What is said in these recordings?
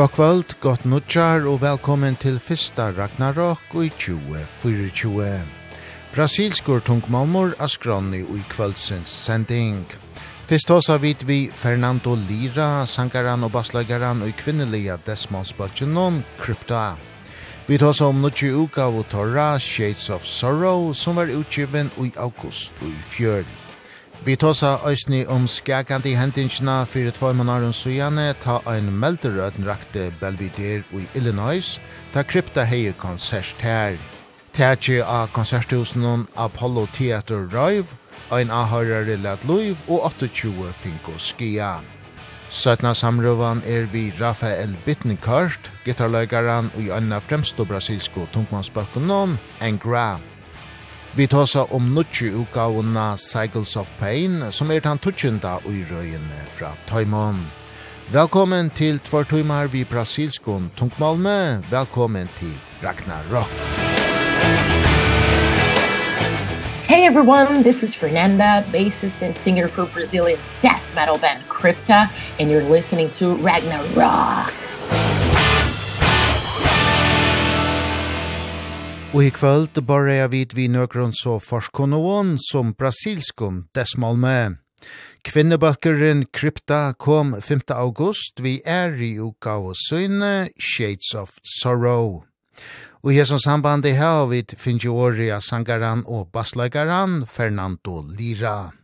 God kvöld, godt nutjar og velkommen til fyrsta Ragnarok i 2024. Brasilskur tungmamor er skronni i kvöldsens sending. Fyrst hosa vid vi Fernando Lira, sangaran og baslagaran og i kvinnelige Desmondsbøtjenon, Krypta. Vi hosa om nudji uka av torra Shades of Sorrow, som var utgiven i august og i fjörd. Vi tåsa òsni om skakandi hendingsna fyrir tvoi mannarum sujane ta ein melderøden rakte Belvedere i Illinois ta krypta hei konsert her. Tætje av konserthusen Apollo Theater Rive, ein ahørare lad loiv og 28 finko skia. Søtna samrøvan er vi Rafael Bittenkart, gitarløygaran og i anna fremstå brasilsko tungmannsbøkken en gram. Vi tåsar om nutje utgavuna Cycles of Pain, som er den tutsjenda ui røyene fra Taimon. Velkommen til Tvartumar vi brasilskon Tungmalme, velkommen til Ragnarok. Hey everyone, this is Fernanda, bassist and singer for Brazilian death metal band Crypta, and you're listening to Ragnar Ragnarok. Og i kvöld bare jeg vidt vi nøkron så forskonån som brasilskon desmalme. Kvinnebakkeren Krypta kom 5. august vi er i uka og søgne Shades of Sorrow. Og i som samband i havet finnes jo året av og bassleikeren Fernando Lira.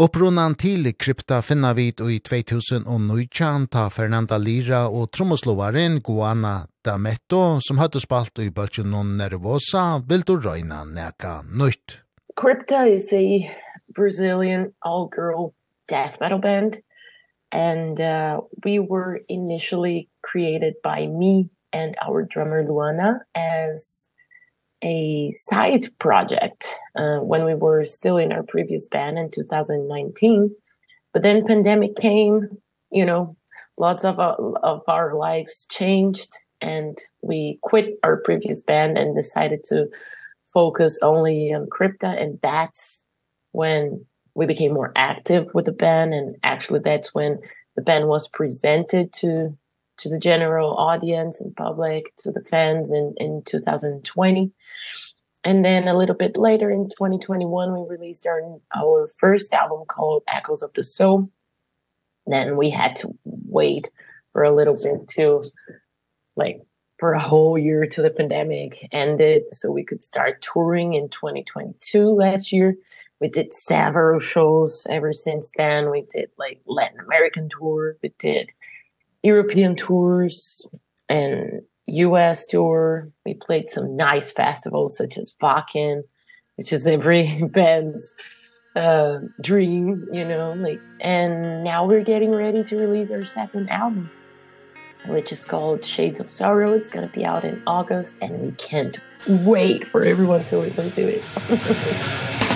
Opprunnan til krypta finna vid i 2019 ta Fernanda Lira og trommoslovaren Guana Dametto som hadde spalt i bølgen non nervosa vil du røyna neka nøyt. Crypta is a Brazilian all-girl death metal band and uh, we were initially created by me and our drummer Luana as a side project uh, when we were still in our previous band in 2019 but then pandemic came you know lots of our, of our lives changed and we quit our previous band and decided to focus only on crypta and that's when we became more active with the band. And actually that's when the band was presented to to the general audience and public to the fans in in 2020 And then a little bit later in 2021 we released our our first album called Echoes of the Soul. Then we had to wait for a little bit to like for a whole year till the pandemic ended so we could start touring in 2022 last year. We did several shows ever since then. We did like Latin American tour, we did European tours and US tour. We played some nice festivals such as Vakin, which is every band's uh dream, you know, like and now we're getting ready to release our second album which is called Shades of Sorrow. It's going to be out in August and we can't wait for everyone to listen to it.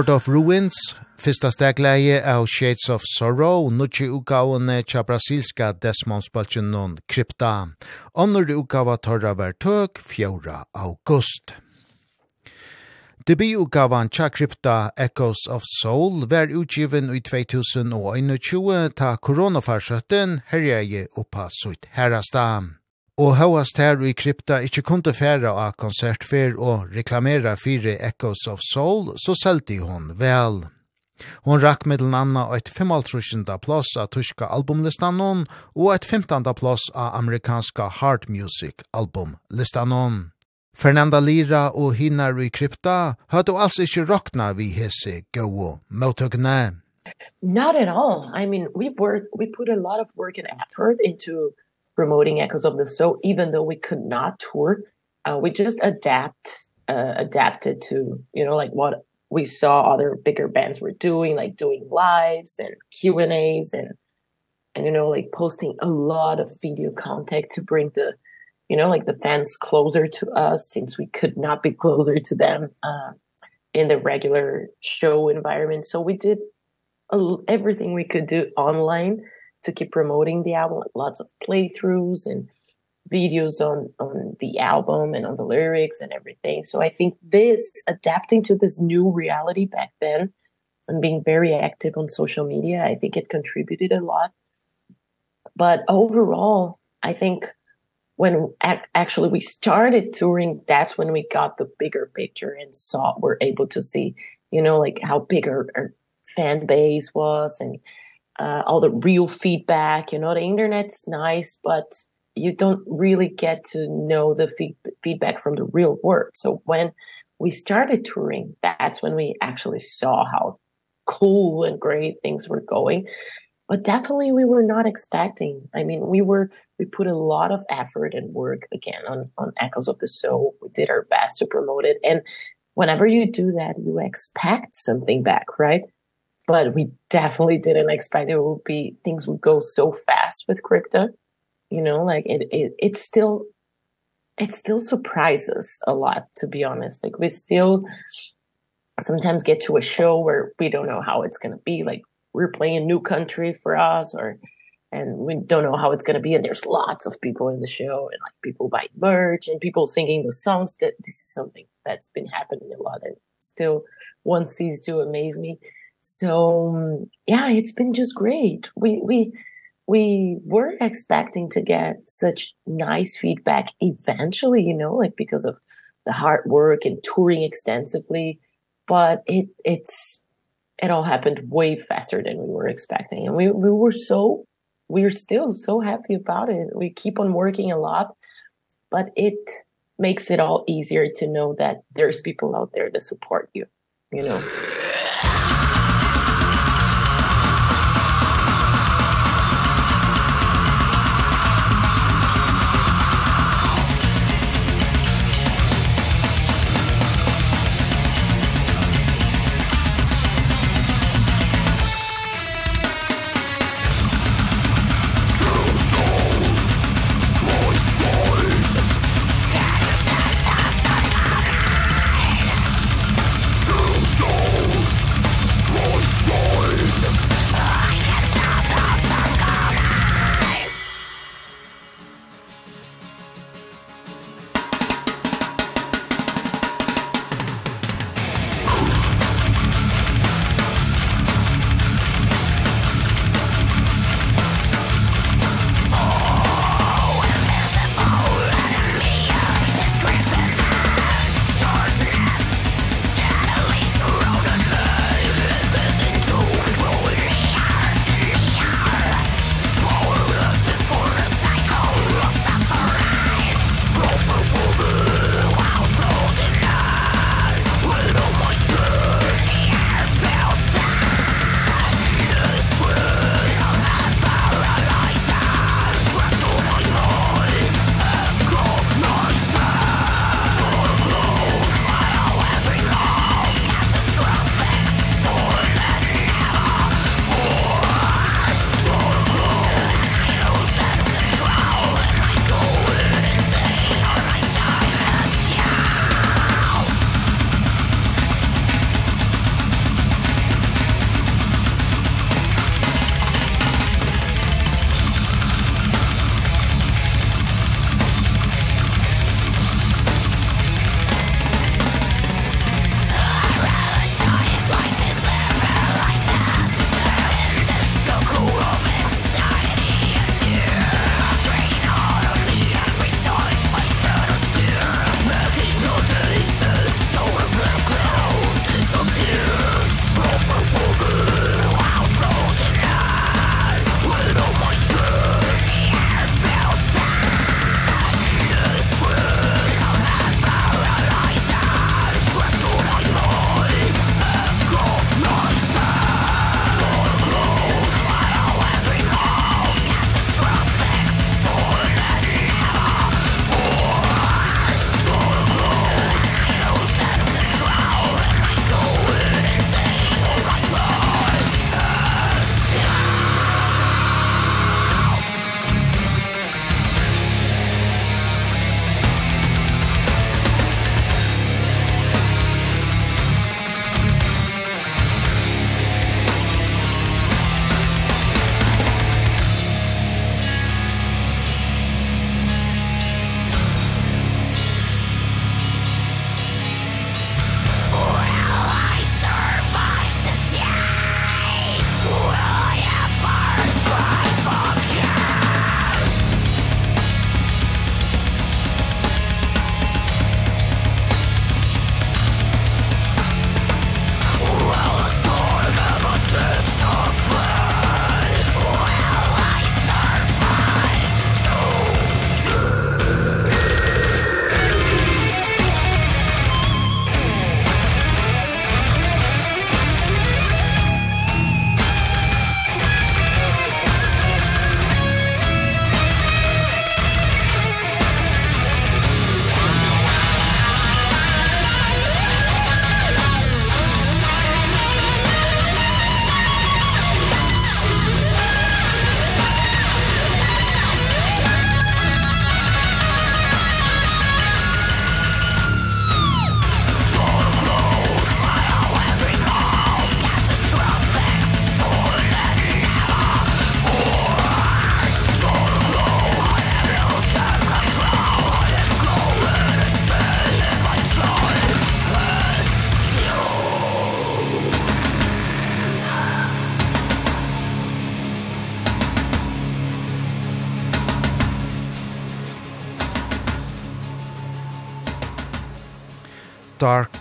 Lord of Ruins, fyrsta stegleie av Shades of Sorrow, nutje utgavene tja brasilska desmonspaltjen non krypta. Onnur utgava torra ver tøk, 4. august. Debutgavan tja krypta Echoes of Soul var utgiven i 2021 ta koronafarsøtten herjeie oppa sutt herrastam og høyast her i krypta ikkje kunde færa av konsertfer og reklamera fire Echoes of Soul, så selte hon vel. Hon rakk middelen anna eit 55. plass av tyska albumlistanon og eit 15. plass av amerikanska hard music albumlistanon. Fernanda Lira og Hinar i krypta høyde altså ikkje rokna vi hese gau motøkne. Not at all. I mean, we work, we put a lot of work and effort into promoting echoes of the soul even though we could not tour uh, we just adapt uh, adapted to you know like what we saw other bigger bands were doing like doing lives and Q&As and and you know like posting a lot of video content to bring the you know like the fans closer to us since we could not be closer to them uh in the regular show environment. So we did a, everything we could do online to keep promoting the album like lots of playthroughs and videos on on the album and on the lyrics and everything. So I think this adapting to this new reality back then and being very active on social media, I think it contributed a lot. But overall, I think when ac actually we started touring, that's when we got the bigger picture and saw were able to see, you know, like how big our, our fan base was and uh, all the real feedback you know the internet's nice but you don't really get to know the feed feedback from the real world. So when we started touring that's when we actually saw how cool and great things were going. But definitely we were not expecting i mean we were we put a lot of effort and work again on on echoes of the soul. We did our best to promote it. And whenever you do that you expect something back right? but we definitely didn't expect it would be things would go so fast with crypto. You know like it it it still it still surprises a lot to be honest. Like we still sometimes get to a show where we don't know how it's going to be. Like we're playing a new country for us or and we don't know how it's going to be and there's lots of people in the show and like people buy merch and people singing the songs. That this is something that's been happening a lot and still one sees to amaze me. So yeah, it's been just great. We we we were expecting to get such nice feedback eventually, you know, like because of the hard work and touring extensively, but it it's it all happened way faster than we were expecting. And we we were so we're still so happy about it. We keep on working a lot, but it makes it all easier to know that there's people out there to support you, you know.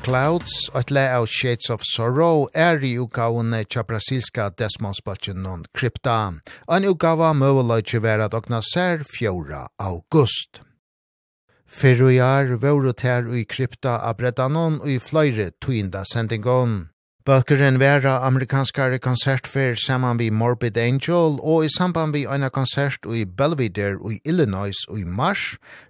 Clouds, et le av Shades of Sorrow, er i utgavene tja brasilska desmonspatjen non krypta. En utgava møveløytje vera dogna ser 4. august. Fyrru jar vore ter ui krypta av bredanon ui fløyre tuinda sendingon. Bøkeren vera amerikanskare konsertfer saman vi Morbid Angel og i samband vi eina konsert i Belvedere i Illinois i mars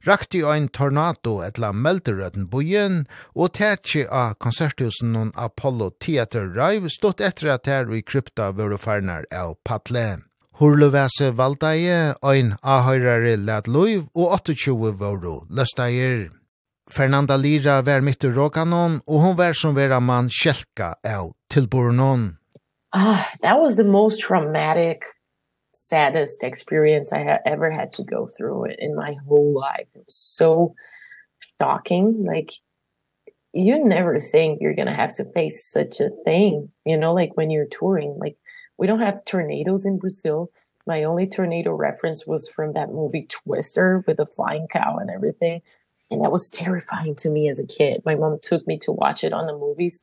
rakti ein tornado etla melderøden bojen og tætje av konserthusen non Apollo Theater Rive stått etter at her i krypta vore farnar av Patle. Hurluvese valdeie, ein ahøyrare lad loiv og 28 vore løsteier. Fernanda Lira var mitt ur råkanon, og hon var som vera man kjelka av tilbornon. Ah, that was the most traumatic, saddest experience I have ever had to go through in my whole life. It was so shocking. Like, you never think you're going to have to face such a thing, you know, like when you're touring. Like, we don't have tornadoes in Brazil. My only tornado reference was from that movie Twister with a flying cow and everything. And that was terrifying to me as a kid. My mom took me to watch it on the movies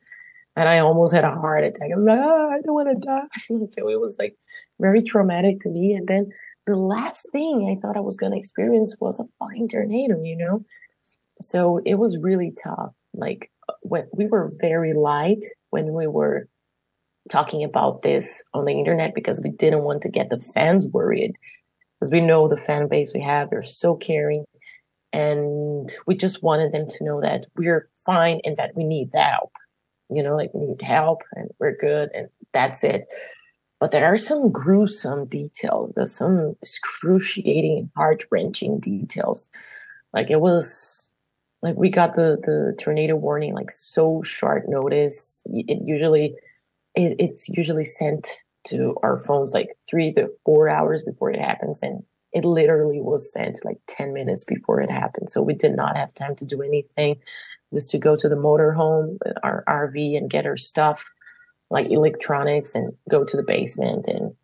and I almost had a heart attack. I'm like, oh, I don't want to die. so it was like very traumatic to me. And then the last thing I thought I was going to experience was a flying tornado, you know? So it was really tough. Like when we were very light when we were talking about this on the internet because we didn't want to get the fans worried because we know the fan base we have they're so caring and we just wanted them to know that we're fine and that we need help. You know like we need help and we're good and that's it. But there are some gruesome details there's some excruciating and heart-wrenching details. Like it was like we got the the tornado warning like so short notice. It usually it it's usually sent to our phones like 3 to 4 hours before it happens and it literally was sent like 10 minutes before it happened. So we did not have time to do anything just to go to the motor home our RV and get our stuff like electronics and go to the basement. And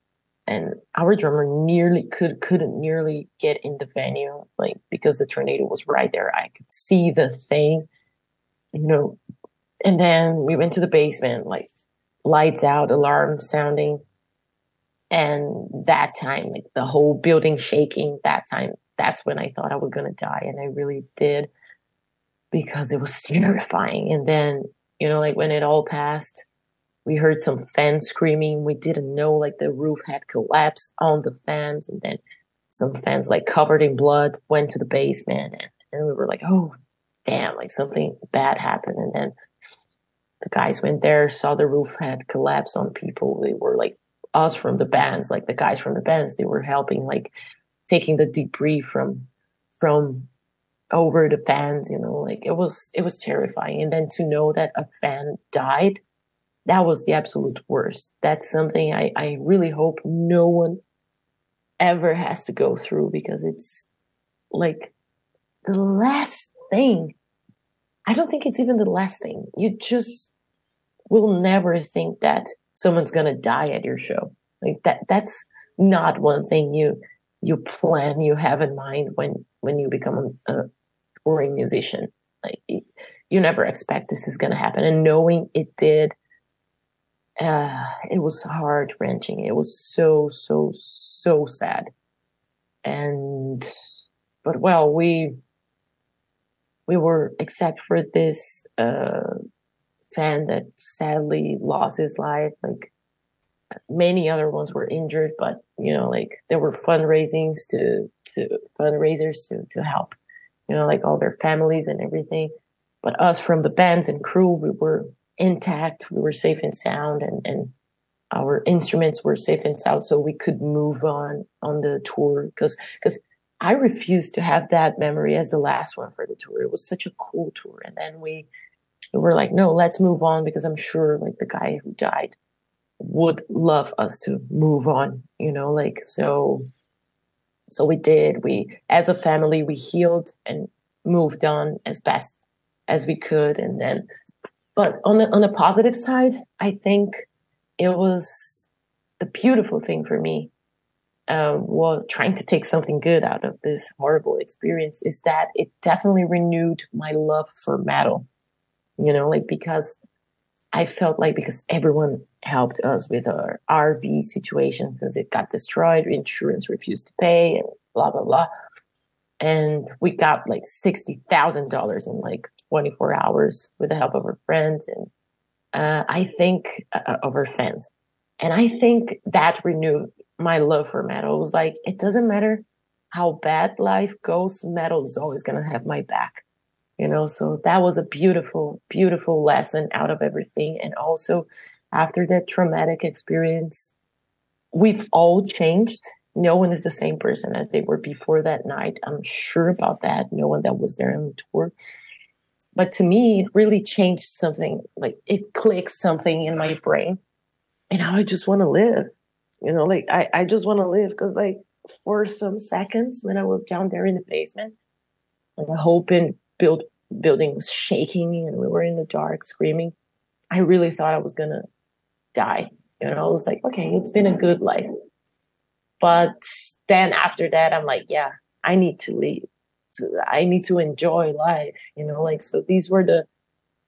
and our drummer nearly could couldn't nearly get in the venue like because the tornado was right there. I could see the thing you know. And then we went to the basement like lights out alarm sounding and that time like the whole building shaking that time that's when I thought I was going to die and I really did because it was terrifying. And then you know like when it all passed we heard some fans screaming. We didn't know like the roof had collapsed on the fans and then some fans like covered in blood went to the basement and, and we were like oh damn like something bad happened. And then the guys went there saw the roof had collapsed on people. They were like us from the bands like the guys from the bands they were helping like taking the debris from from over the fans you know like it was it was terrifying. And then to know that a fan died that was the absolute worst. That's something i i really hope no one ever has to go through because it's like the last thing. I don't think it's even the last thing. You just will never think that someone's going to die at your show. Like that that's not one thing you you plan you have in mind when when you become a, a touring musician. Like you never expect this is going to happen. And knowing it did uh it was heart wrenching it was so so so sad. And but well we we were except for this uh fan that sadly lost his life like many other ones were injured but you know like there were fundraisings to to fundraisers to to help you know like all their families and everything. But us from the bands and crew we were intact we were safe and sound and and our instruments were safe and sound so we could move on on the tour. Cuz cuz I refused to have that memory as the last one for the tour. It was such a cool tour and then we we're like no let's move on because i'm sure like the guy who died would love us to move on you know like so so we did. We as a family we healed and moved on as best as we could. And then but on the on the positive side i think it was the beautiful thing for me um was trying to take something good out of this horrible experience is that it definitely renewed my love for metal you know like because I felt like because everyone helped us with our RV situation because it got destroyed insurance refused to pay and blah blah blah. And we got like $60,000 in like 24 hours with the help of our friends and uh I think uh, of our fans. And I think that renewed my love for metal. It was like it doesn't matter how bad life goes metal is always going to have my back you know so that was a beautiful beautiful lesson out of everything. And also after that traumatic experience we've all changed. No one is the same person as they were before that night. I'm sure about that. No one that was there on the tour. But to me it really changed something like it clicked something in my brain. And now i just want to live you know like i i just want to live. Cuz like for some seconds when i was down there in the basement and i hope and build building was shaking and we were in the dark screaming. I really thought i was going to die. You know i was like okay it's been a good life. But then after that i'm like yeah i need to leave. So i need to enjoy life you know like so these were the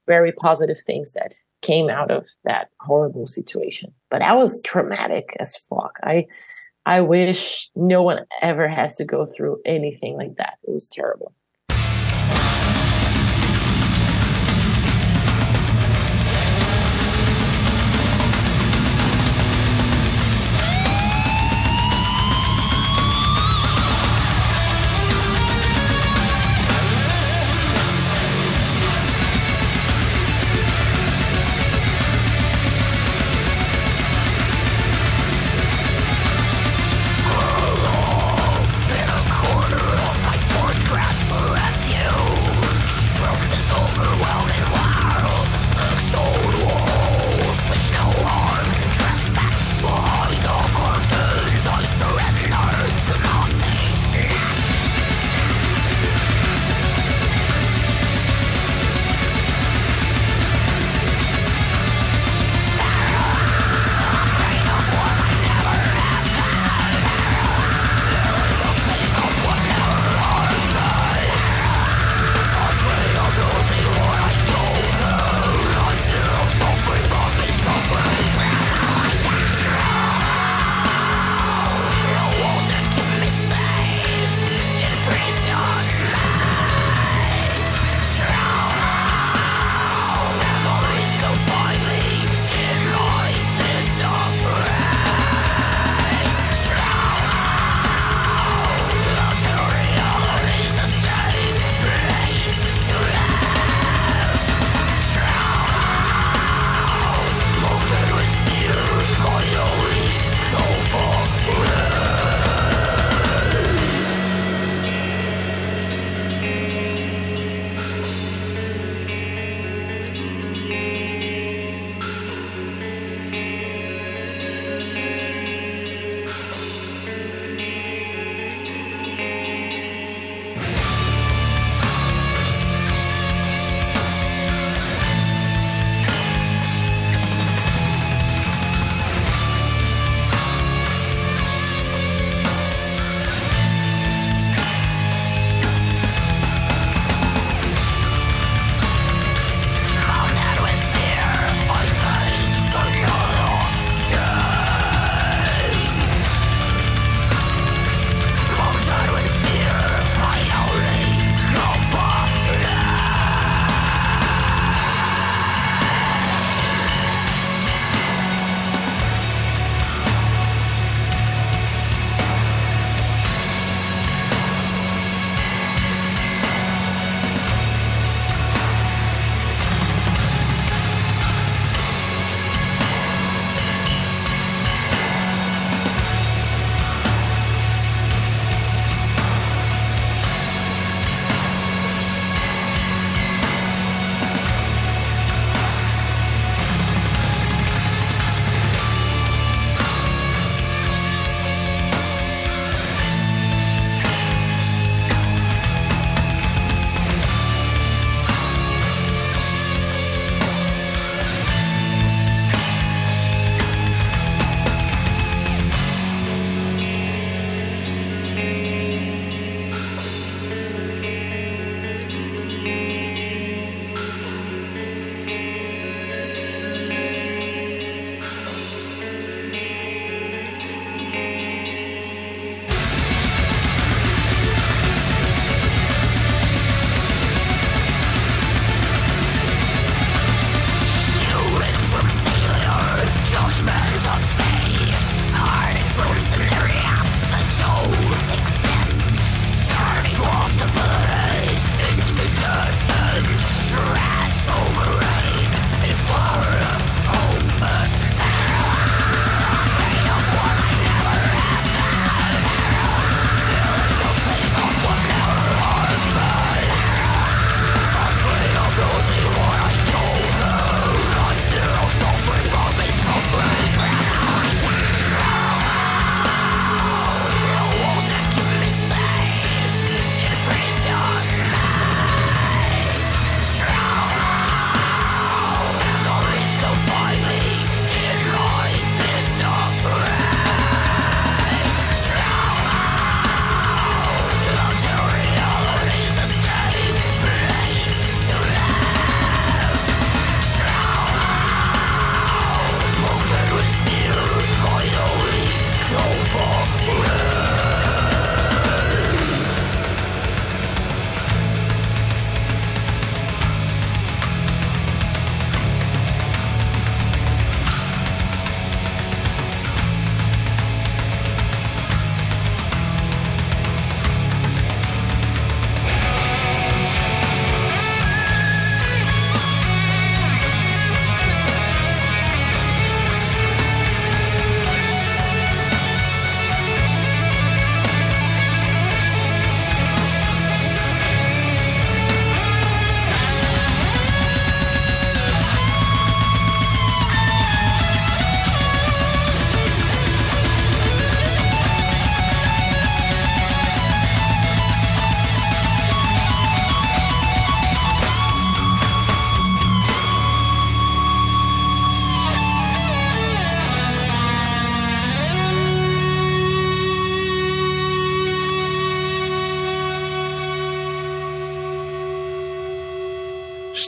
very positive things that came out of that horrible situation. But that was traumatic as fuck. I i wish no one ever has to go through anything like that. It was terrible.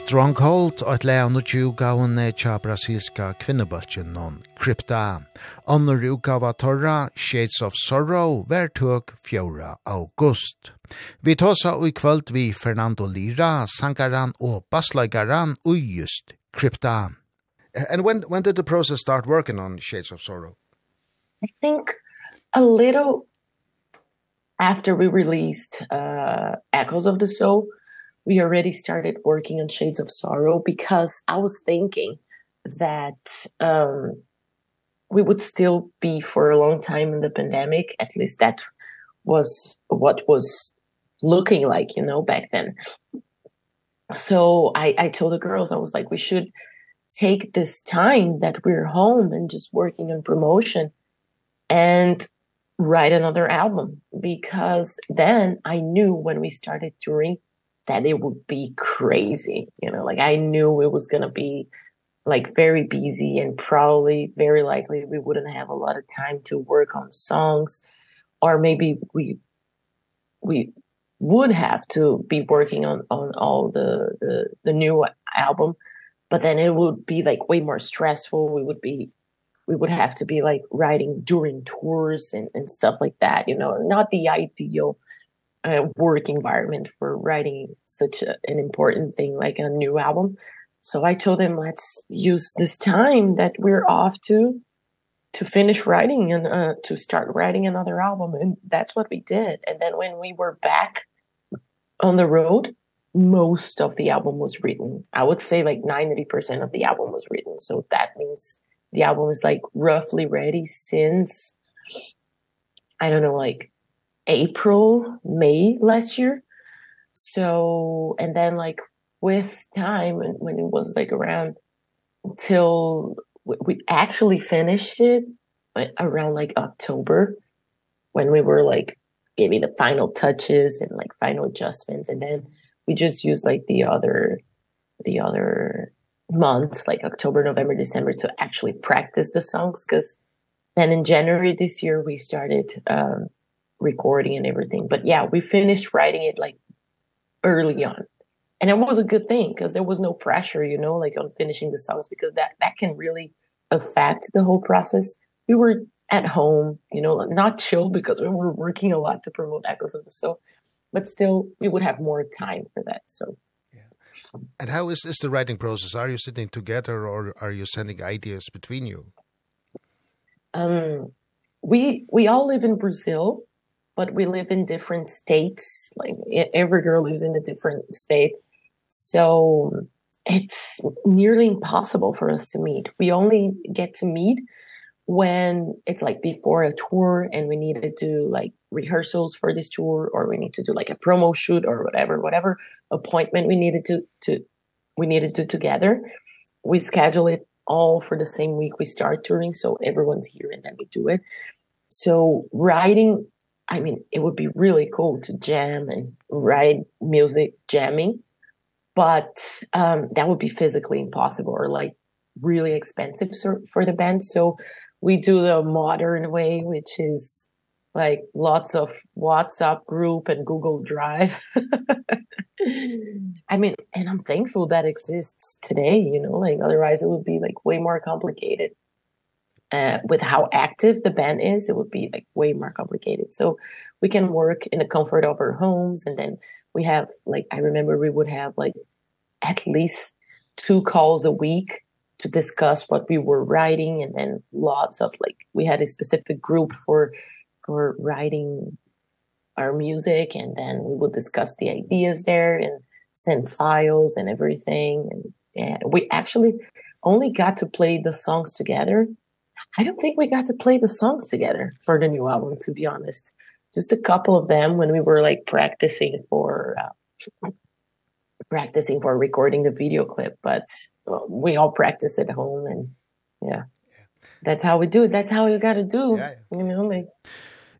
Stronghold og et leia no tjuga hun tja brasilska kvinnebaltjen non krypta. Annor utgava torra Shades of Sorrow ver tøk 4. august. Vi tåsa ui kvöld vi Fernando Lira, sangaran og baslagaran ui just krypta. And when, when did the process start working on Shades of Sorrow? I think a little after we released uh, Echoes of the Soul, we already started working on shades of sorrow because I was thinking that um we would still be for a long time in the pandemic. At least that was what was looking like you know back then. So i i told the girls i was like we should take this time that we're home and just working on promotion and write another album because then i knew when we started touring that it would be crazy you know? Like i knew it was going to be like very busy and probably very likely we wouldn't have a lot of time to work on songs. Or maybe we we would have to be working on on all the the the new album. But then it would be like way more stressful. We would be we would have to be like writing during tours and and stuff like that you know? Not the ideal uh, work environment for writing such a, an important thing like a new album. So I told them let's use this time that we're off to to finish writing and uh, to start writing another album and that's what we did. And then when we were back on the road, most of the album was written. I would say like 90% of the album was written. So that means the album is like roughly ready since I don't know like April, May last year. So, and then like with time and when it was like around till we actually finished it around like October when we were like giving the final touches and like final adjustments and then we just used like the other the other months like October, November, December to actually practice the songs cuz then in January this year we started um recording and everything. But yeah we finished writing it like early on. And it was a good thing because there was no pressure you know like on finishing the songs because that that can really affect the whole process. We were at home you know not chill because we were working a lot to promote echoes of the soul but still we would have more time for that so. Yeah. And how is is the writing process? Are you sitting together or are you sending ideas between you? Um we we all live in brazil but we live in different states like every girl lives in a different state. So it's nearly impossible for us to meet. We only get to meet when it's like before a tour and we need to do like rehearsals for this tour or we need to do like a promo shoot or whatever whatever appointment we needed to to we needed to together. We schedule it all for the same week we start touring so everyone's here and then we do it. So writing I mean, it would be really cool to jam and write music jamming, but um that would be physically impossible or like really expensive for the band. So we do the modern way, which is like lots of WhatsApp group and Google Drive. I mean, and I'm thankful that exists today, you know, like otherwise it would be like way more complicated uh with how active the band is it would be like way more complicated. So we can work in the comfort of our homes and then we have like i remember we would have like at least two calls a week to discuss what we were writing and then lots of like we had a specific group for for writing our music and then we would discuss the ideas there and send files and everything and yeah, we actually only got to play the songs together I don't think we got to play the songs together for the new album to be honest. Just a couple of them when we were like practicing for uh, practicing for recording the video clip, but well, we all practice at home and yeah. That's how we do it. That's how you got to do. Yeah, yeah. You know like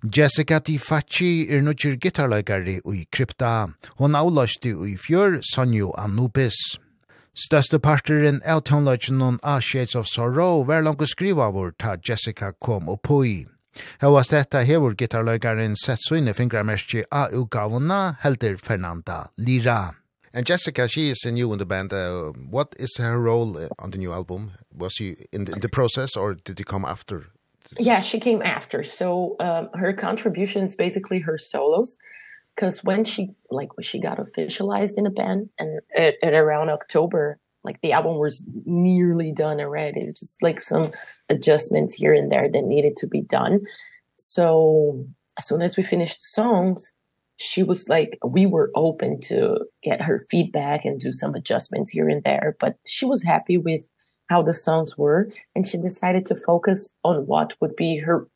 Jessica Di Facci er nødgjør gitarleikari ui krypta. Hon avlasti ui fjør Sonju Anubis. Største parteren av toneløgjen noen A Shades of Sorrow var langt skriva vår ta Jessica kom og poi. Hauast detta hevur gitarløygaren sett så inne fingramerski av utgavene, helder Fernanda Lira. And Jessica, she is new in the band. Uh, what is her role on the new album? Was she in the, in the process or did it come after? Yeah, she came after. So um, her contribution is basically her solos because when she like when she got officialized in a band and at, at around October like the album was nearly done already. It's just like some adjustments here and there that needed to be done. So as soon as we finished the songs she was like we were open to get her feedback and do some adjustments here and there but she was happy with how the songs were and she decided to focus on what would be her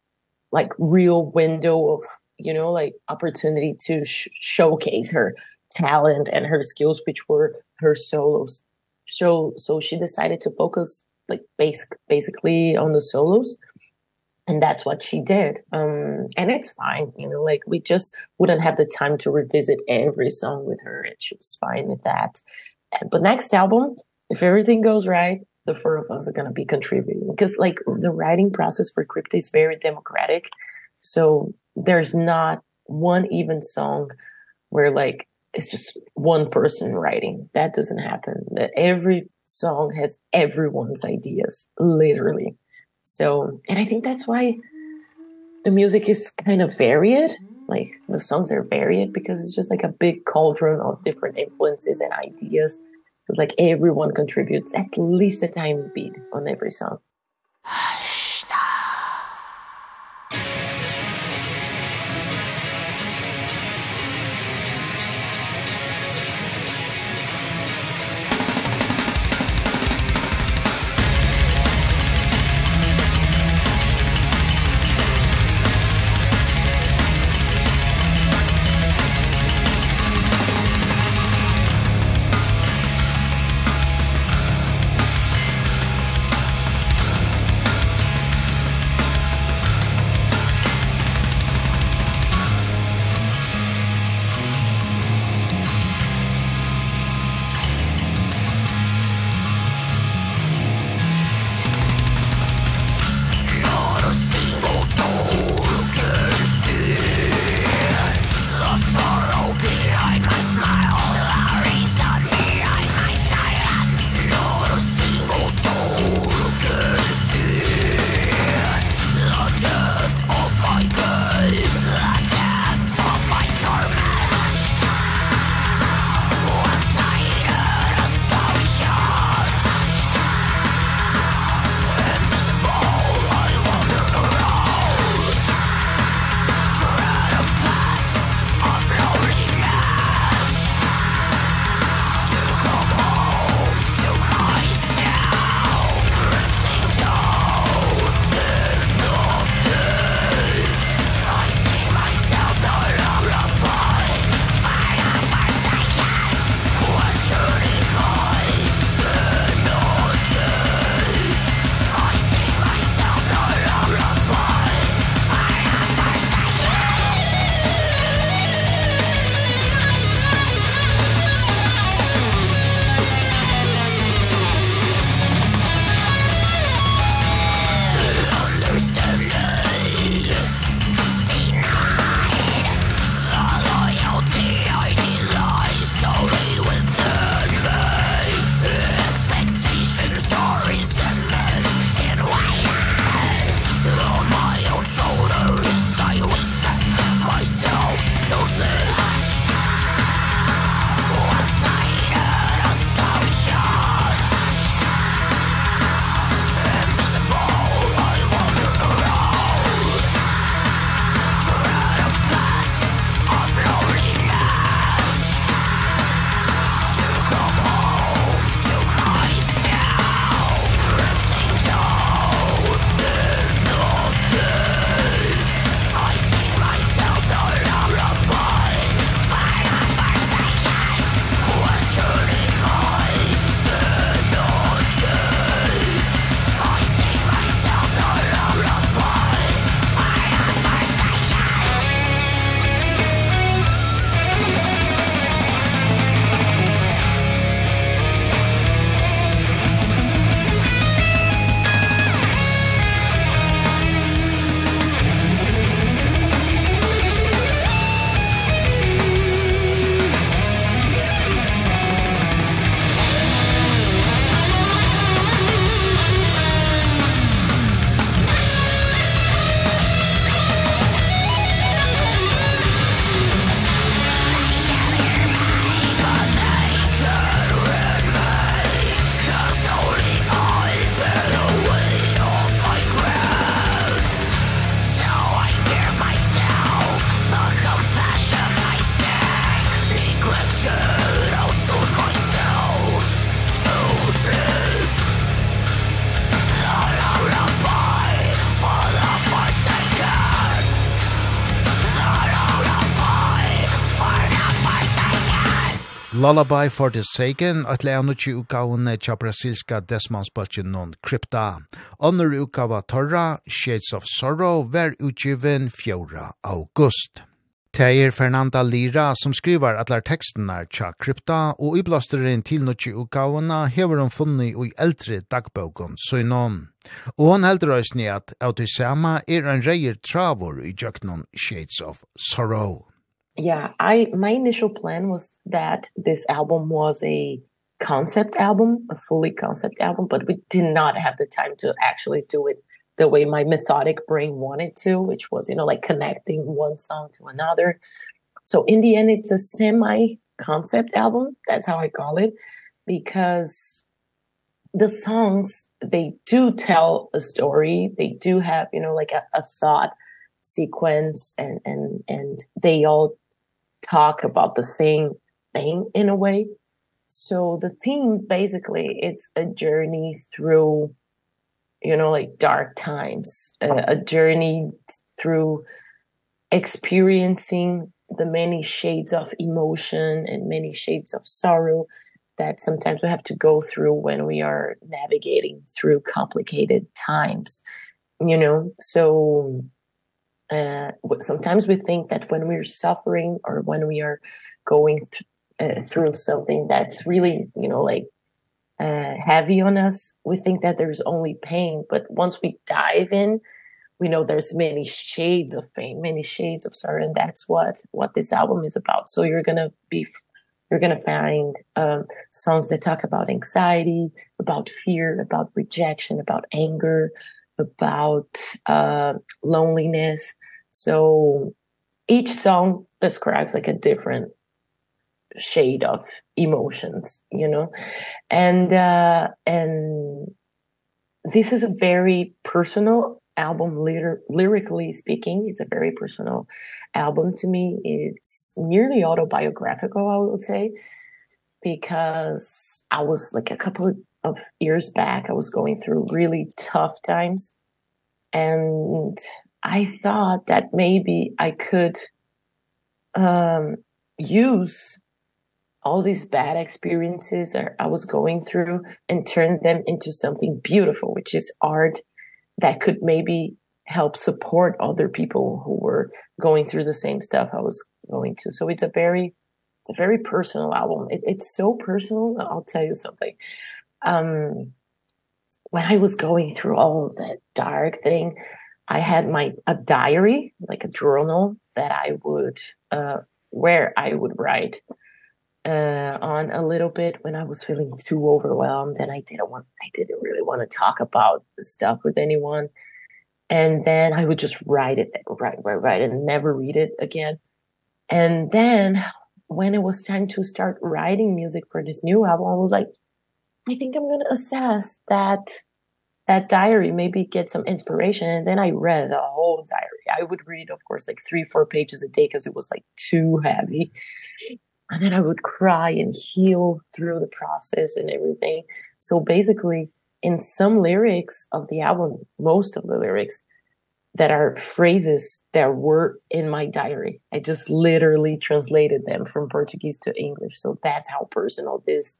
like real window of you know like opportunity to sh showcase her talent and her skills which were her solos. So so she decided to focus like basic basically on the solos and that's what she did. Um and it's fine you know like we just wouldn't have the time to revisit every song with her and she was fine with that. But next album if everything goes right the four of us are going to be contributing because like the writing process for crypto is very democratic. So there's not one even song where like it's just one person writing. That doesn't happen. That every song has everyone's ideas literally. So and i think that's why the music is kind of varied. Like the songs are varied because it's just like a big cauldron of different influences and ideas. It's like everyone contributes at least a tiny beat on every song. Lullaby for the Sagan, at lea nukki ukaun tja brasilska desmansbaltjen non krypta. Onur ukawa torra, Shades of Sorrow, ver utgiven 4. august. Teir Fernanda Lira som skriver atlar tekstene tja krypta, og iblasteren til nukki ukauna hever hun funni i eldre dagbøkon søgnon. Og hon heldur òsni at autisama er en reier travor i jöknon Shades of Sorrow yeah, I my initial plan was that this album was a concept album, a fully concept album, but we did not have the time to actually do it the way my methodic brain wanted to, which was, you know, like connecting one song to another. So in the end it's a semi concept album, that's how I call it, because the songs they do tell a story, they do have, you know, like a a thought sequence and and and they all talk about the same thing in a way. So the theme basically it's a journey through you know like dark times a, a journey through experiencing the many shades of emotion and many shades of sorrow that sometimes we have to go through when we are navigating through complicated times you know? So uh sometimes we think that when we're suffering or when we are going th uh, through something that's really you know like uh heavy on us we think that there's only pain. But once we dive in we know there's many shades of pain many shades of sorrow and that's what what this album is about. So you're going to be you're going to find um songs that talk about anxiety about fear about rejection about anger about uh loneliness. So each song describes like a different shade of emotions, you know. And uh and this is a very personal album lyr lyrically speaking. It's a very personal album to me. It's nearly autobiographical, I would say, because I was like a couple of of years back I was going through really tough times and I thought that maybe I could um use all these bad experiences that I was going through and turn them into something beautiful which is art that could maybe help support other people who were going through the same stuff I was going to. So it's a very it's a very personal album. It it's so personal I'll tell you something. Um when I was going through all of that dark thing I had my a diary, like a journal that I would uh where I would write uh on a little bit when I was feeling too overwhelmed and I didn't want I didn't really want to talk about the stuff with anyone. And then I would just write it write write write and never read it again. And then when it was time to start writing music for this new album, I was like I think I'm going to assess that that diary maybe get some inspiration and then I read the whole diary. I would read of course like 3 4 pages a day cuz it was like too heavy. And then I would cry and heal through the process and everything. So basically in some lyrics of the album, most of the lyrics that are phrases that were in my diary. I just literally translated them from Portuguese to English. So that's how personal this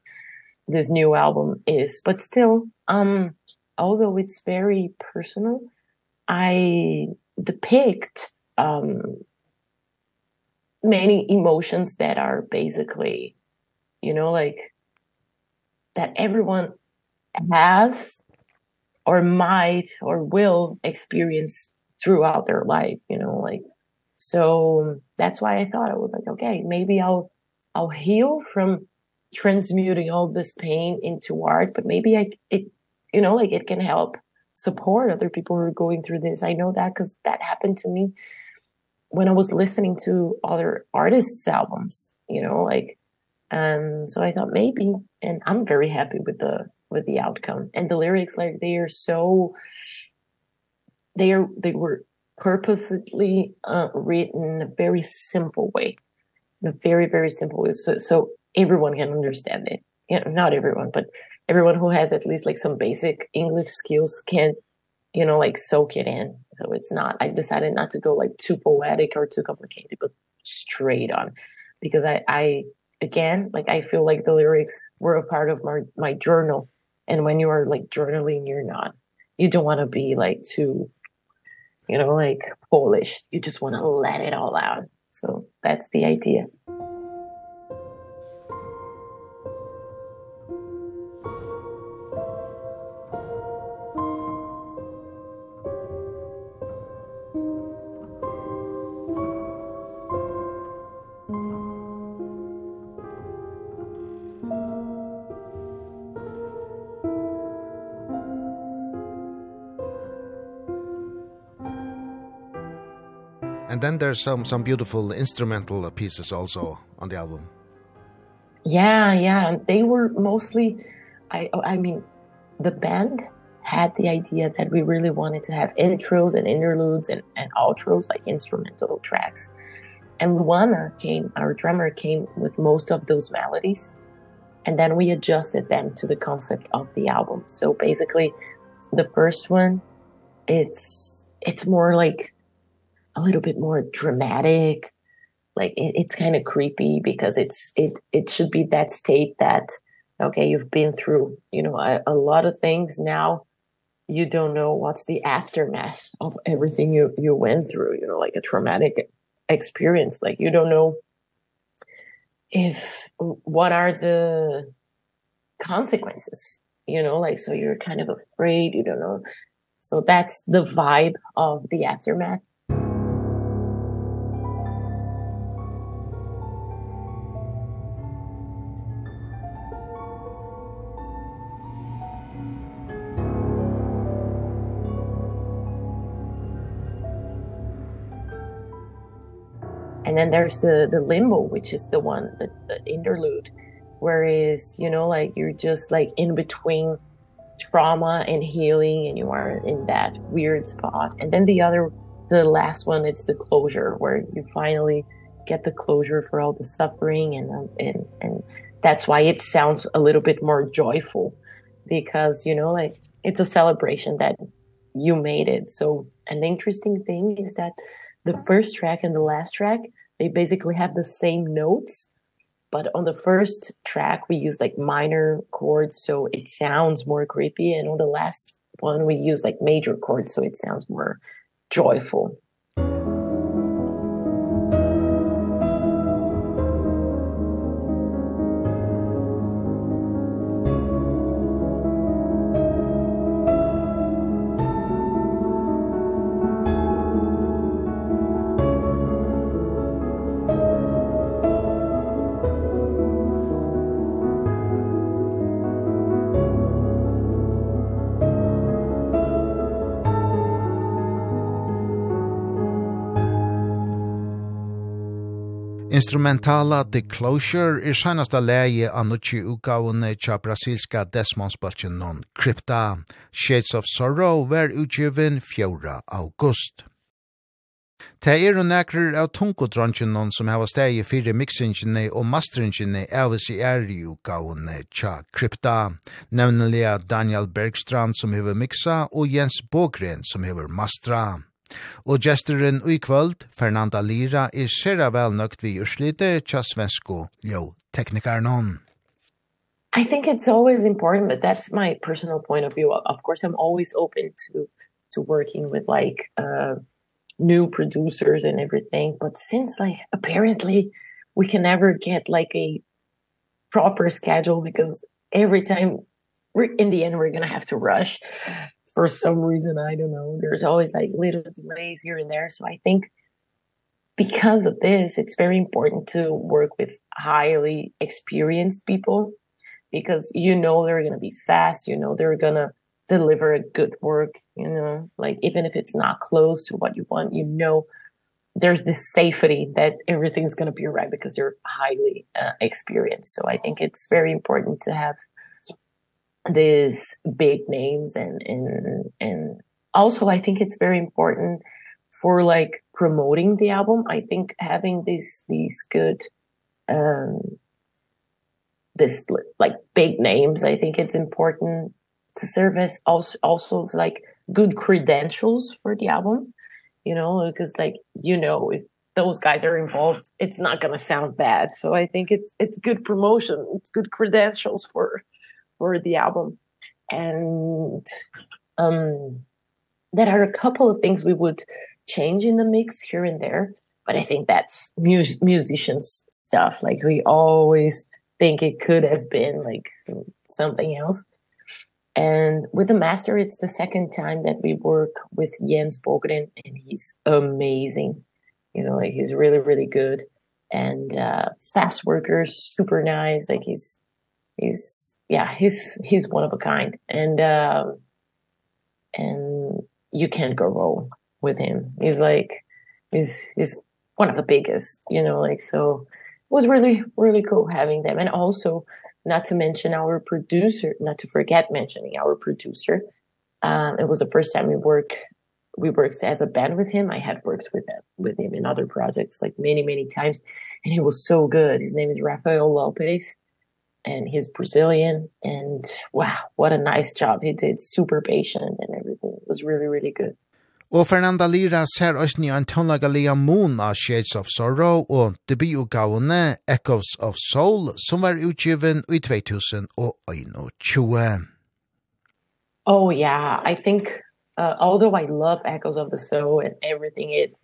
this new album is. But still um although it's very personal i depict um many emotions that are basically you know like that everyone has or might or will experience throughout their life you know like so that's why i thought i was like okay maybe i'll i'll heal from transmuting all this pain into art but maybe i it you know like it can help support other people who are going through this. I know that cuz that happened to me when i was listening to other artists albums you know like um so i thought maybe and i'm very happy with the with the outcome. And the lyrics like they are so they are they were purposely uh, written in a very simple way. In a very very simple way. So, so everyone can understand it. You know, not everyone but everyone who has at least like some basic English skills can you know like soak it in. So it's not I decided not to go like too poetic or too complicated but straight on. Because I I again like I feel like the lyrics were a part of my my journal. And when you are like journaling you're not. You don't want to be like too you know like polished. You just want to let it all out. So that's the idea. then there's some some beautiful instrumental pieces also on the album. Yeah, yeah, they were mostly I I mean the band had the idea that we really wanted to have intros and interludes and and outros like instrumental tracks. And Luana came our drummer came with most of those melodies and then we adjusted them to the concept of the album. So basically the first one it's it's more like a little bit more dramatic. Like it, it's kind of creepy because it's it it should be that state that okay you've been through you know a, a lot of things. Now you don't know what's the aftermath of everything you you went through you know like a traumatic experience. Like you don't know if what are the consequences you know like so you're kind of afraid you don't know. So that's the vibe of the aftermath. then there's the the limbo which is the one the, the interlude where is you know like you're just like in between trauma and healing and you are in that weird spot. And then the other the last one it's the closure where you finally get the closure for all the suffering and um, and and that's why it sounds a little bit more joyful because you know like it's a celebration that you made it. So an interesting thing is that the first track and the last track they basically have the same notes but on the first track we use like minor chords so it sounds more creepy and on the last one we use like major chords so it sounds more joyful. Instrumentala The Closure er seinasta leie av nutje utgavene tja brasilska desmonspaltjen non krypta. Shades of Sorrow var utgiven 4. august. Det er og nekrar av tungodronsjen non som hava steg i fire mixingene og masteringene av i er i utgavene tja krypta. Nevnelig Daniel Bergstrand som hever mixa og Jens Bogren som hever mastra. Og gesteren i kvöld, Fernanda Lira, er sera vel nøgt vi urslite tja svensko jo teknikaren hon. I think it's always important, but that's my personal point of view. Of course, I'm always open to to working with like uh new producers and everything, but since like apparently we can never get like a proper schedule because every time we're in the end we're going to have to rush for some reason I don't know there's always like little delays here and there. So I think because of this it's very important to work with highly experienced people because you know they're going to be fast you know they're going to deliver a good work you know? Like even if it's not close to what you want you know there's this safety that everything's going to be right because they're highly uh, experienced. So i think it's very important to have these big names and and and also I think it's very important for like promoting the album. I think having these these good um this like big names, I think it's important to serve as also also like good credentials for the album, you know, because like you know if those guys are involved, it's not going to sound bad. So I think it's it's good promotion, it's good credentials for for the album. And um there are a couple of things we would change in the mix here and there but i think that's mus musicians stuff. Like we always think it could have been like something else. And with the master it's the second time that we work with Jens Bogren and he's amazing. You know like he's really really good. And uh fast worker super nice. Like he's he's yeah, he's he's one of a kind and uh and you can't go wrong with him. He's like he's he's one of the biggest, you know, like so it was really really cool having them and also not to mention our producer, not to forget mentioning our producer. Um it was the first time we work we worked as a band with him. I had worked with him, with him in other projects like many many times and he was so good. His name is Rafael Lopez and he's Brazilian and wow, what a nice job he did. Super patient and everything. It was really really good. Og Fernanda Lira ser òsni an tónlaga lia Moon av Shades of Sorrow og debutgavene Echoes of Soul som var utgiven i 2021. Oh yeah, I think uh, although I love Echoes of the Soul and everything it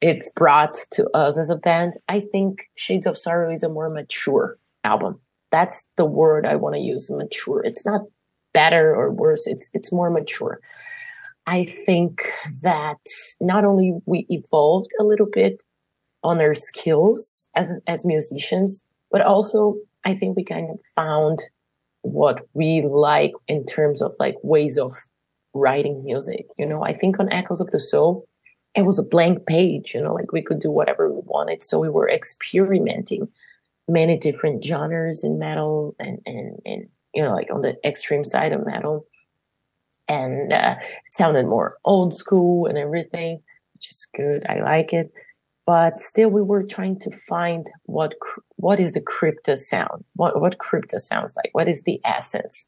it's brought to us as a band, I think Shades of Sorrow is a more mature album that's the word I want to use mature. It's not better or worse it's it's more mature. I think that not only we evolved a little bit on our skills as as musicians but also I think we kind of found what we like in terms of like ways of writing music you know? I think on Echoes of the Soul it was a blank page you know? Like we could do whatever we wanted so we were experimenting many different genres in metal and and and you know like on the extreme side of metal. And uh, it sounded more old school and everything which is good. I like it. But still we were trying to find what what is the crypto sound? What what crypto sounds like? What is the essence?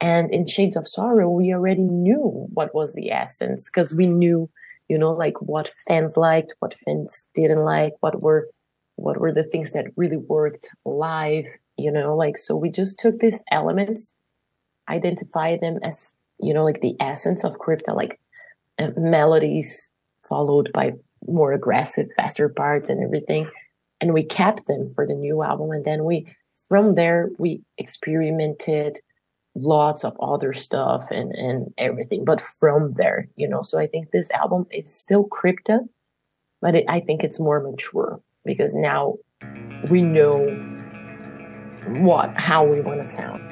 And in shades of sorrow we already knew what was the essence because we knew you know like what fans liked what fans didn't like what were what were the things that really worked live you know like so we just took these elements identify them as you know like the essence of crypto like uh, melodies followed by more aggressive faster parts and everything and we kept them for the new album and then we from there we experimented lots of other stuff and and everything but from there you know so i think this album it's still crypto but it, i think it's more mature because now we know what how we want to sound.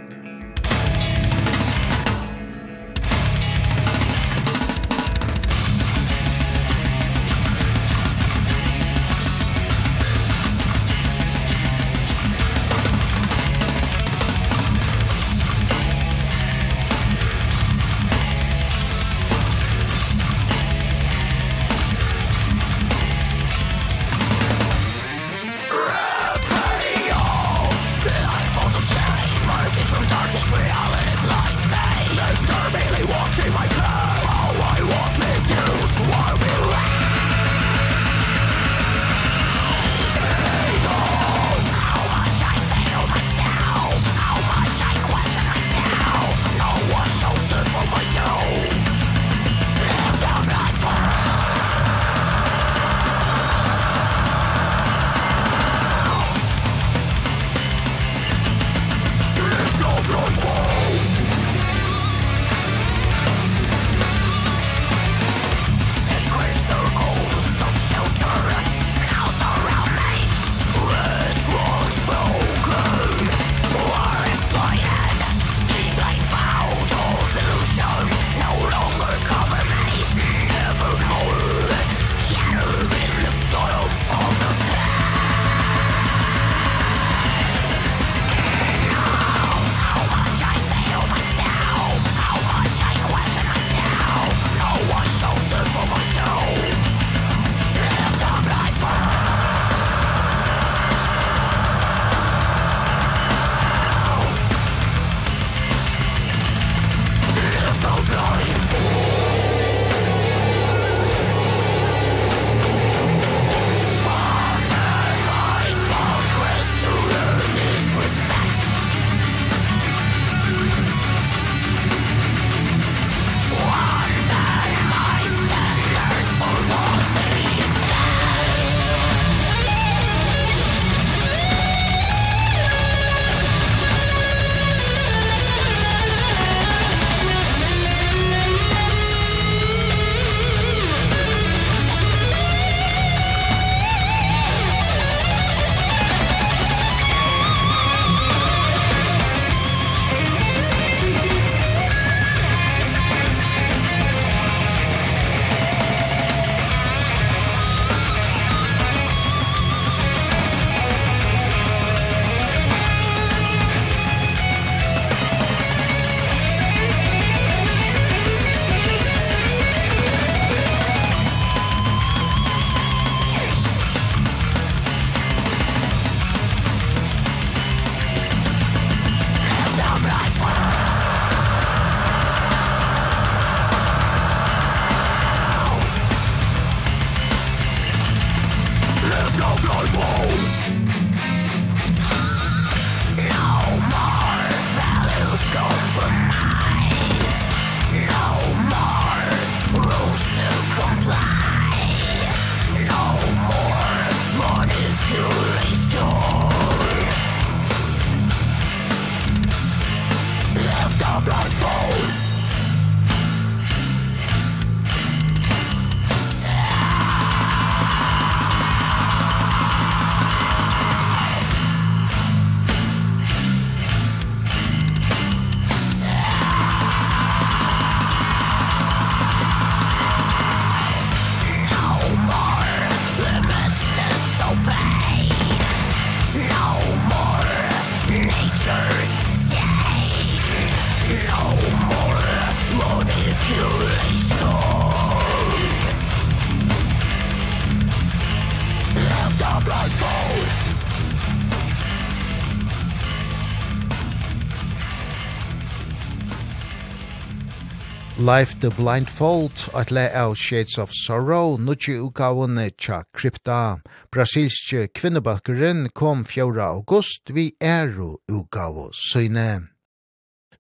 Life the Blindfold, at le av Shades of Sorrow, nutje utgavene tja krypta. Brasilske kvinnebakkeren kom 4. august vi eru utgavo søyne.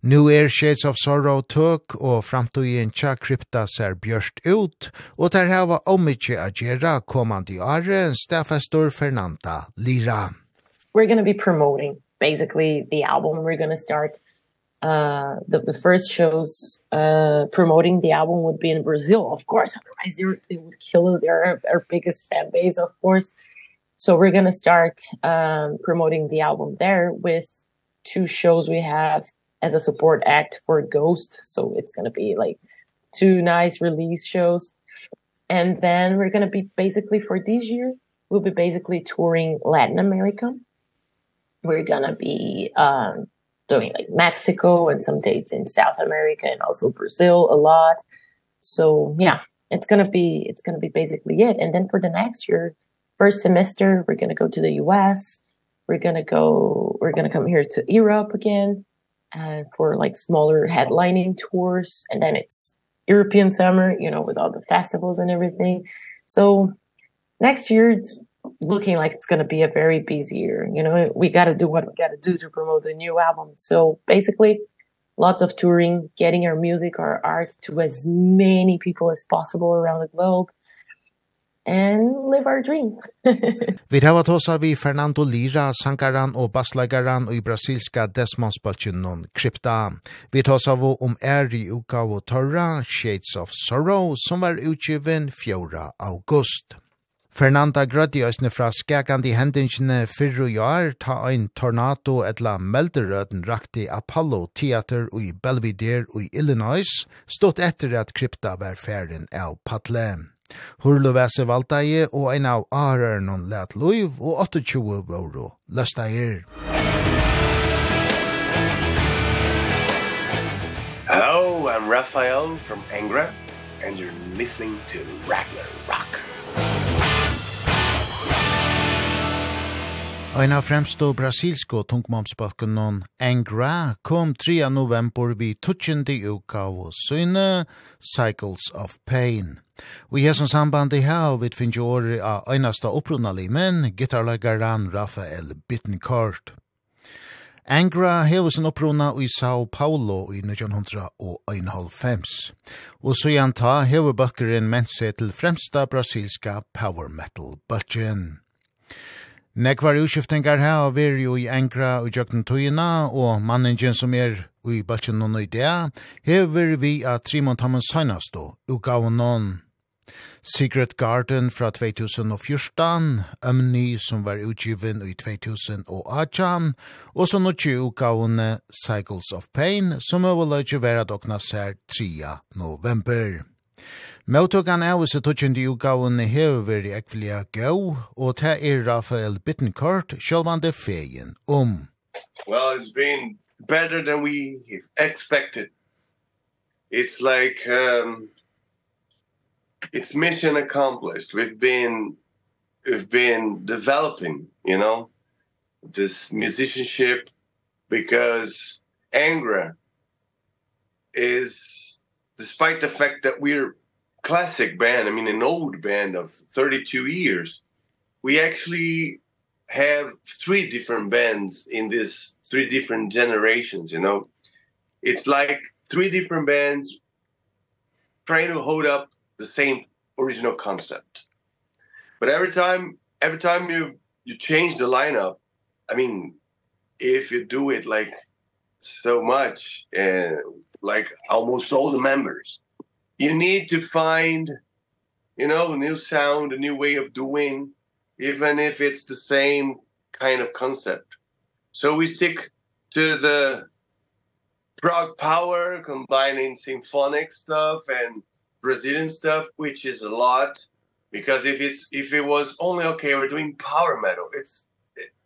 Nu er Shades of Sorrow tøk, og framtøyen tja krypta ser bjørst ut, og der hava omikje agera kommande are, stafestor Fernanda Lira. We're going to be promoting basically the album. We're going to start uh the the first shows uh promoting the album would be in Brazil of course otherwise they, they would kill us. They're our, our biggest fan base of course. So we're going to start um promoting the album there with two shows we have as a support act for Ghost. So it's going to be like two nice release shows. And then we're going to be basically for this year we'll be basically touring Latin America. We're going to be um doing like Mexico and some dates in South America and also Brazil a lot. So yeah, it's going to be it's going to be basically it. And then for the next year, first semester, we're going to go to the US. We're going to go we're going to come here to Europe again uh for like smaller headlining tours and then it's European summer, you know, with all the festivals and everything. So next year it's looking like it's going to be a very busy year. You know, we got to do what we got to do to promote the new album. So basically, lots of touring, getting our music, our art to as many people as possible around the globe and live our dream. Vi hava tosa vi Fernando Lira, sankaran og bassleikaran i brasilska Desmondspaltjunnon Krypta. Vi tar oss av om Eri uka og torra Shades of Sorrow som var utgiven 4. august. Fernanda Grøtti òsne fra skakandi hendingsene fyrru jar ta ein tornado etla melderøden rakti Apollo Theater i Belvedere i Illinois, stått etter at krypta var ferden av Patle. Hurluvese valgteie og ein av areren hon let loiv og 28 våro løstair. Hello, I'm Raphael from Angra, and you're listening to Ragnar Rock. Ein av fremstå brasilsko tungmomsbalken Angra kom 3. november vi tutsjendi uka og syne Cycles of Pain. Og i hessens samband i hau vi finnes året av einasta opprunali men gitarlagaran Rafael Bittencourt. Angra hever sin opprona i Sao Paulo i 1995. Og så hevur hever bakkeren seg til fremsta brasilska power metal-bakken. Nekvar utskiftingar her og veri jo i enkra og jøkken tøyina, og manningen som er i bøtjen og nøydea, hever vi at Trimon Tammen Søgnastå, noen. Secret Garden fra 2014, Ømni som var utgiven i 2018, og så nokje utgavne Cycles of Pain, som overløyde vera dokna sær 3. november. Møtøkan av seg tøtjende utgavene hever veri ekvelia gau, og det er Rafael Bittencourt, sjølvande feien, om. Well, it's been better than we expected. It's like, um, it's mission accomplished. We've been, we've been developing, you know, this musicianship because Angra is despite the fact that we're classic band, I mean an old band of 32 years, we actually have three different bands in this three different generations, you know. It's like three different bands trying to hold up the same original concept. But every time every time you you change the lineup, I mean, if you do it like so much and like almost all the members. You need to find you know a new sound a new way of doing even if it's the same kind of concept. So we stick to the prog power combining symphonic stuff and brazilian stuff which is a lot because if it's if it was only okay we're doing power metal it's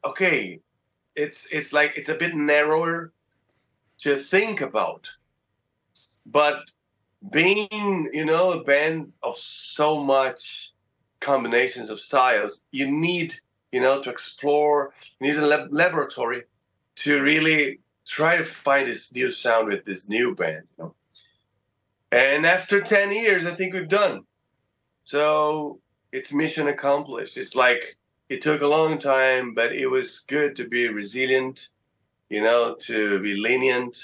okay it's it's like it's a bit narrower to think about but being you know a band of so much combinations of styles you need you know to explore you need a lab laboratory to really try to find this new sound with this new band you know. And after 10 years i think we've done. So it's mission accomplished. It's like it took a long time but it was good to be resilient you know to be lenient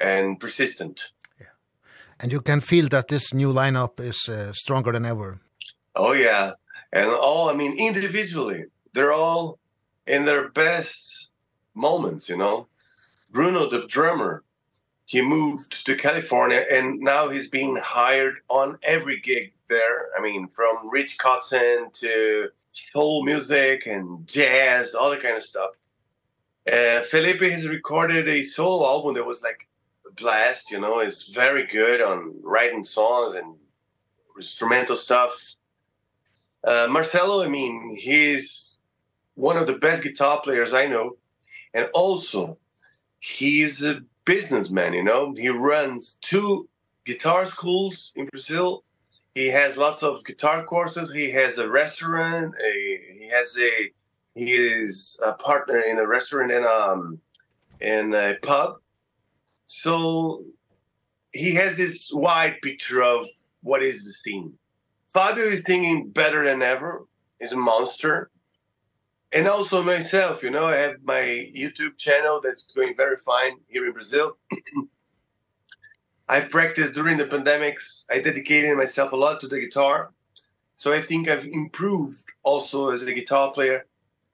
and persistent and you can feel that this new lineup is uh, stronger than ever. Oh yeah, and all I mean individually, they're all in their best moments, you know. Bruno the drummer, he moved to California and now he's being hired on every gig there. I mean, from Rich Cotton to soul music and jazz, all that kind of stuff. Uh Felipe has recorded a solo album that was like blast, you know, is very good on writing songs and instrumental stuff. Uh Marcelo, I mean, he's one of the best guitar players I know and also he's a businessman, you know. He runs two guitar schools in Brazil. He has lots of guitar courses. He has a restaurant, a he has a he is a partner in a restaurant and um in a pub So he has this wide picture of what is the scene. Fabio is singing better than ever. He's a monster. And also myself, you know, I have my YouTube channel that's going very fine here in Brazil. I've practiced during the pandemics. I dedicated myself a lot to the guitar. So I think I've improved also as a guitar player.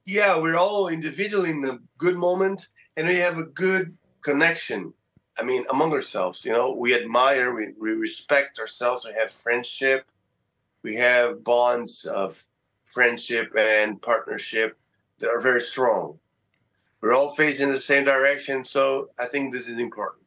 Yeah, we're all individually in a good moment and we have a good connection I mean, among ourselves, you know, we admire, we, we respect ourselves, we have friendship, we have bonds of friendship and partnership that are very strong. We're all facing the same direction, so I think this is important.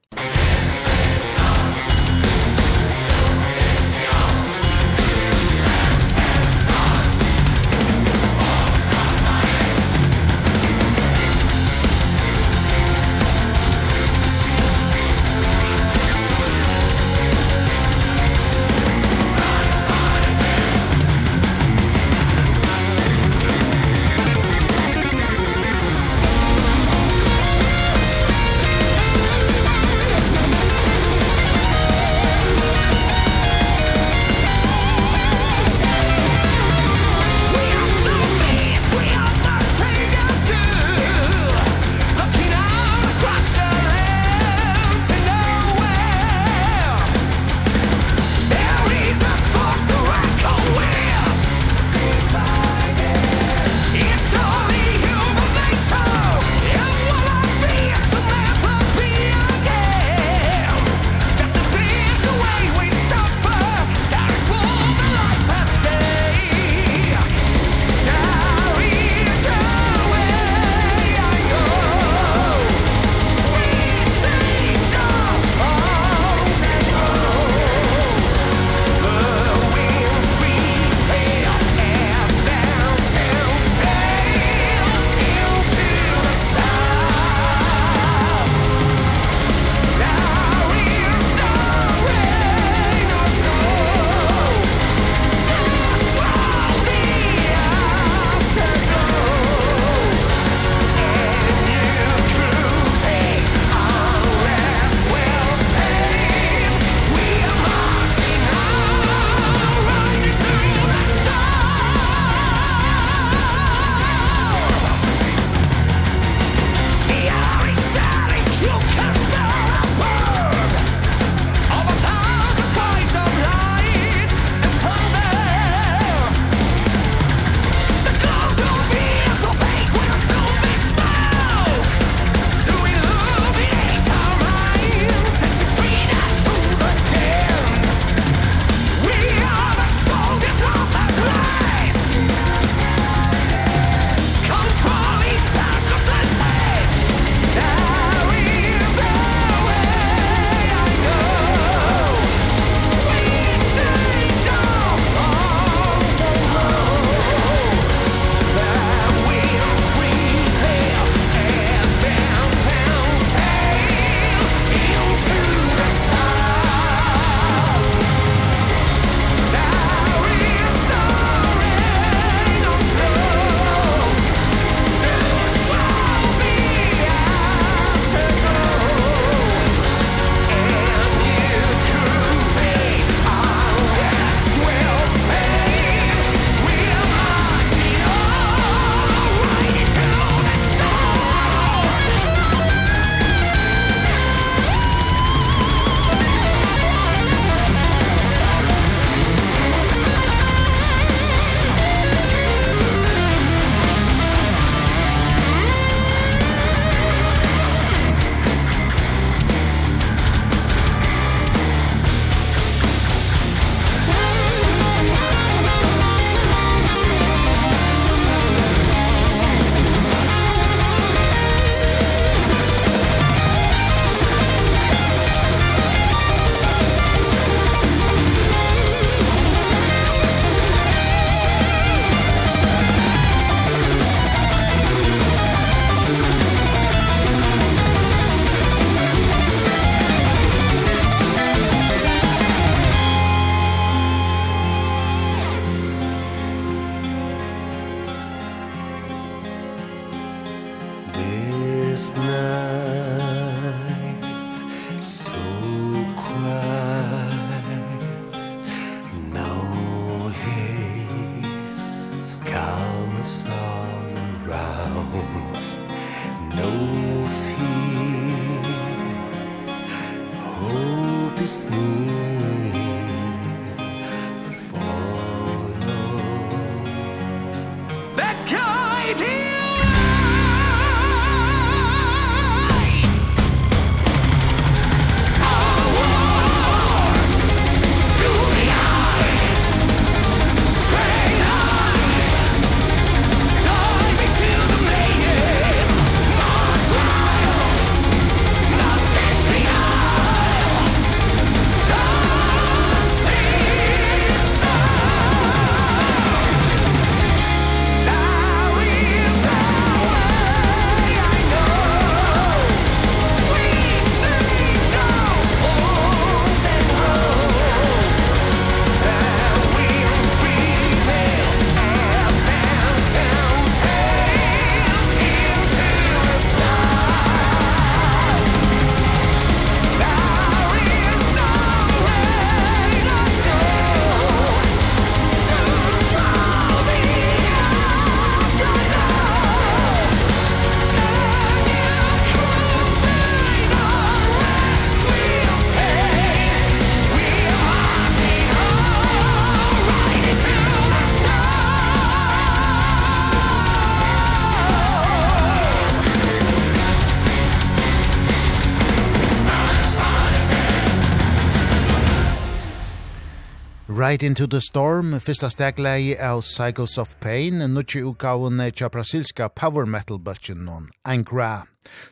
Right into the Storm, fyrsta stegleie av Cycles of Pain, nutje utgavene tja brasilska power metal bøtjen non, Angra.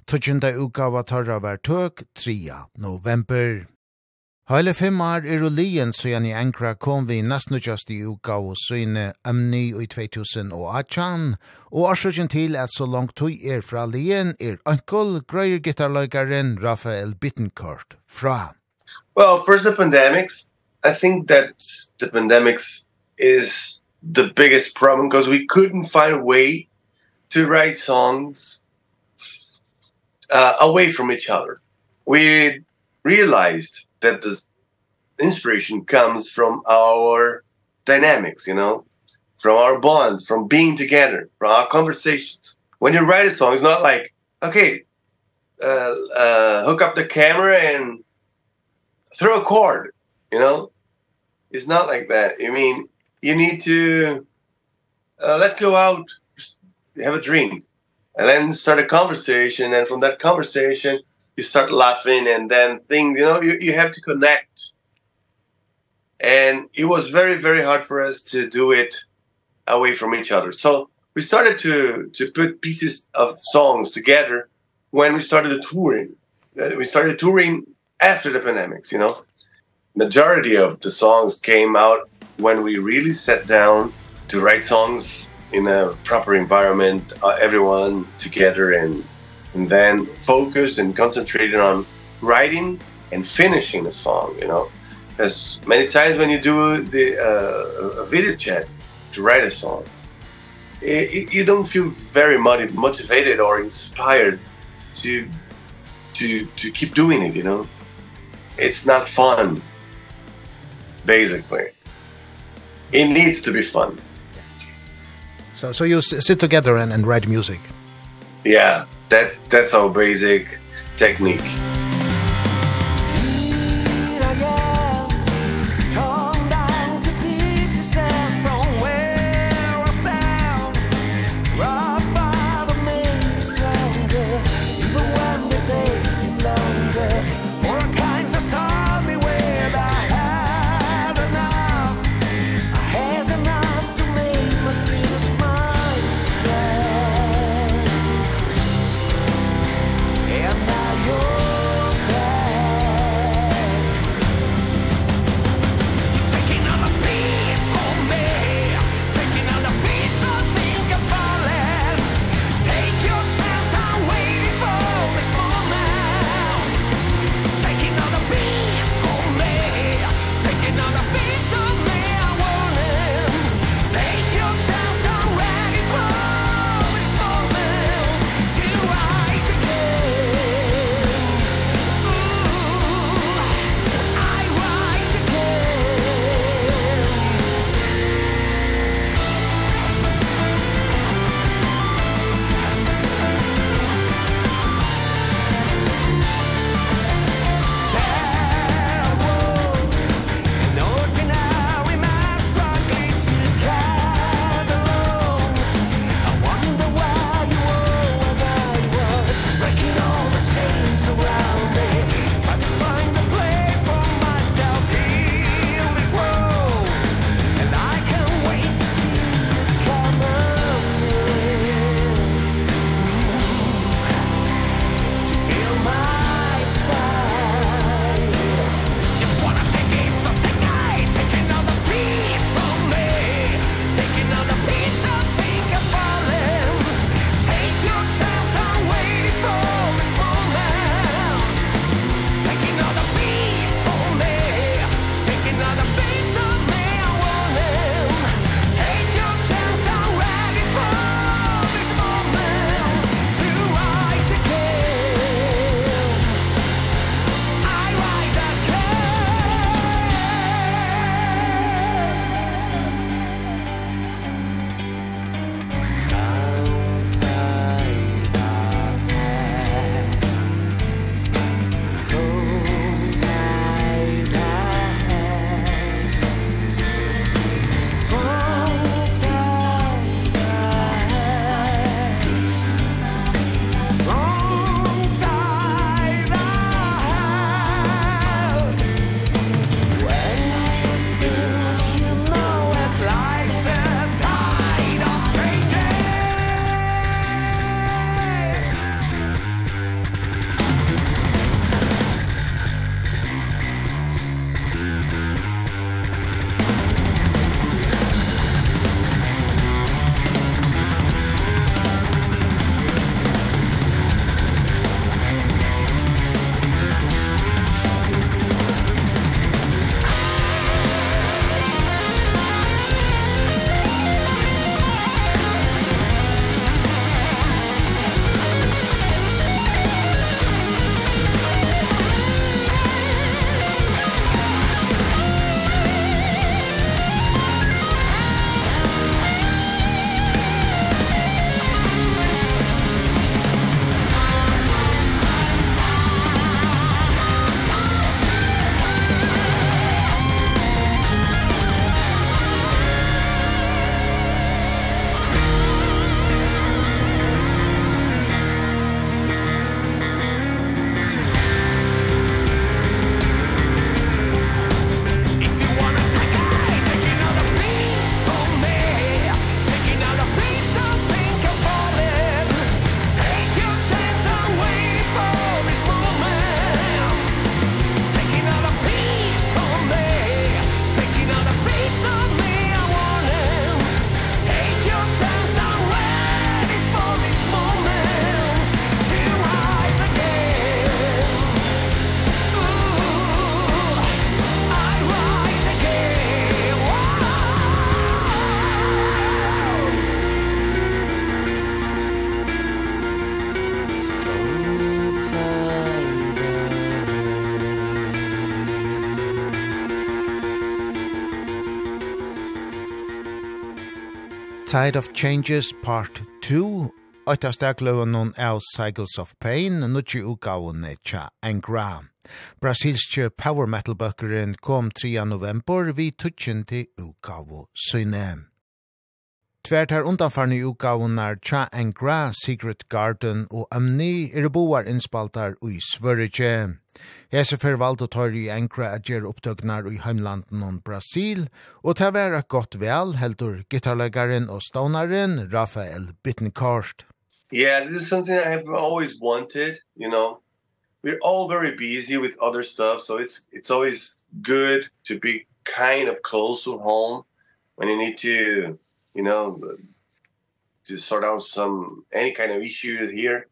Tutjunda utgava tarra var tøk, 3. november. Heile fem år er ulien så gjerne Angra kom vi nest nutjast i utgave søgne Amni i 2000 og Achan, og årsøkjen til at så langt tøy er fra lien er ankel grøyer gitarløygaren Rafael Bittencourt fra. Well, first the pandemics, I think that the pandemics is the biggest problem because we couldn't find a way to write songs uh away from each other. We realized that the inspiration comes from our dynamics, you know, from our bonds, from being together, from our conversations. When you write a song, it's not like, okay, uh uh hook up the camera and throw a chord, you know? It's not like that. I mean, you need to uh, let's go out have a drink and then start a conversation and from that conversation you start laughing and then things you know you you have to connect. And it was very very hard for us to do it away from each other. So we started to to put pieces of songs together when we started the touring. We started touring after the pandemics you know? majority of the songs came out when we really sat down to write songs in a proper environment uh, everyone together and and then focused and concentrated on writing and finishing a song you know. As many times when you do the uh, a video chat to write a song it, it, you don't feel very much motivated or inspired to to to keep doing it you know. It's not fun basically. It needs to be fun. So so you sit together and and write music. Yeah, that's that's our basic technique. Tide of Changes Part 2 Oita stakløven noen av Cycles of Pain, nutje utgavene tja Angra. Brasilske power metal-bøkeren kom 3. november vi tutjen til utgave Syne. Tvert her undanfarne utgavunar Cha and Gra, Secret Garden og Amni er boar innspaltar ui Svörige. Hese fer valde tøyri i Ankara at gjer opptøknar i heimlanden om Brasil, og ta vera godt vel heldur gitarlegaren og stonaren Rafael Bittenkorst. Yeah, this is something I have always wanted, you know. We're all very busy with other stuff, so it's it's always good to be kind of close to home when you need to you know, to sort out some any kind of issues here.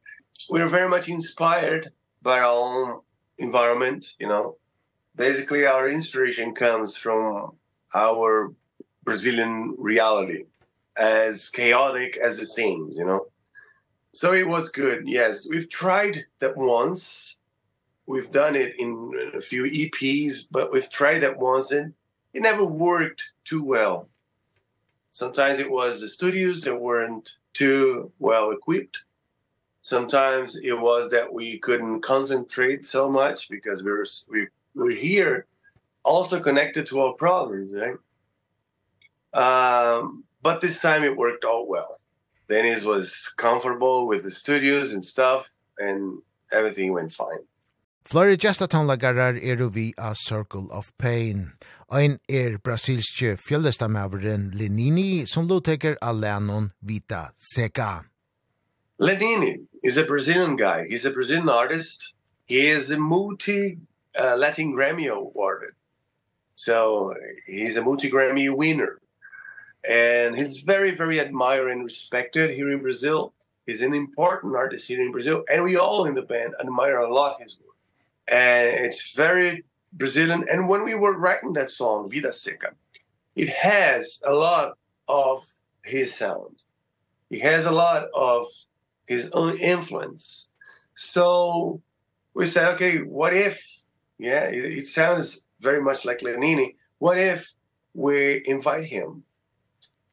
We are very much inspired by our own environment, you know. Basically, our inspiration comes from our Brazilian reality, as chaotic as it seems, you know. So it was good, yes. We've tried that once. We've done it in a few EPs, but we've tried that once and it never worked too well. Sometimes it was the studios that weren't too well equipped. Sometimes it was that we couldn't concentrate so much because we were we were here also connected to our problems, right? Um but this time it worked out well. Dennis was comfortable with the studios and stuff and everything went fine. Flurry Gestatonlagarar eru vi a Circle of Pain. Ein er brasilske fjöldestamaveren Lenini som lovteker Alanon Vita Seca. Lenini is a Brazilian guy. He's a Brazilian artist. He is a multi uh, Latin Grammy awarded. So he's a multi Grammy winner. And he's very very admired and respected here in Brazil. He's an important artist here in Brazil and we all in the band admire a lot his work. And it's very Brazilian and when we were writing that song Vida Seca it has a lot of his sound. He has a lot of his own influence. So we said okay what if yeah it, it sounds very much like Lenini. What if we invite him?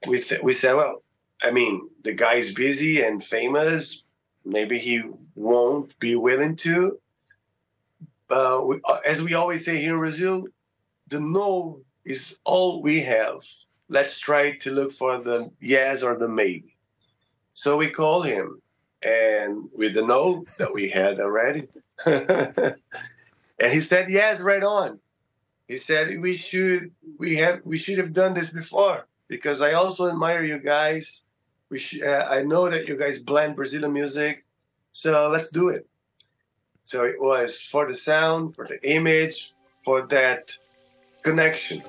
We we said well I mean the guy's busy and famous. Maybe he won't be willing to uh, we, uh, as we always say here in Brazil, the no is all we have. Let's try to look for the yes or the maybe. So we call him and with the no that we had already. and he said yes right on. He said we should we have we should have done this before because I also admire you guys. We uh, I know that you guys blend Brazilian music. So let's do it. So it was for the sound, for the image, for that connection.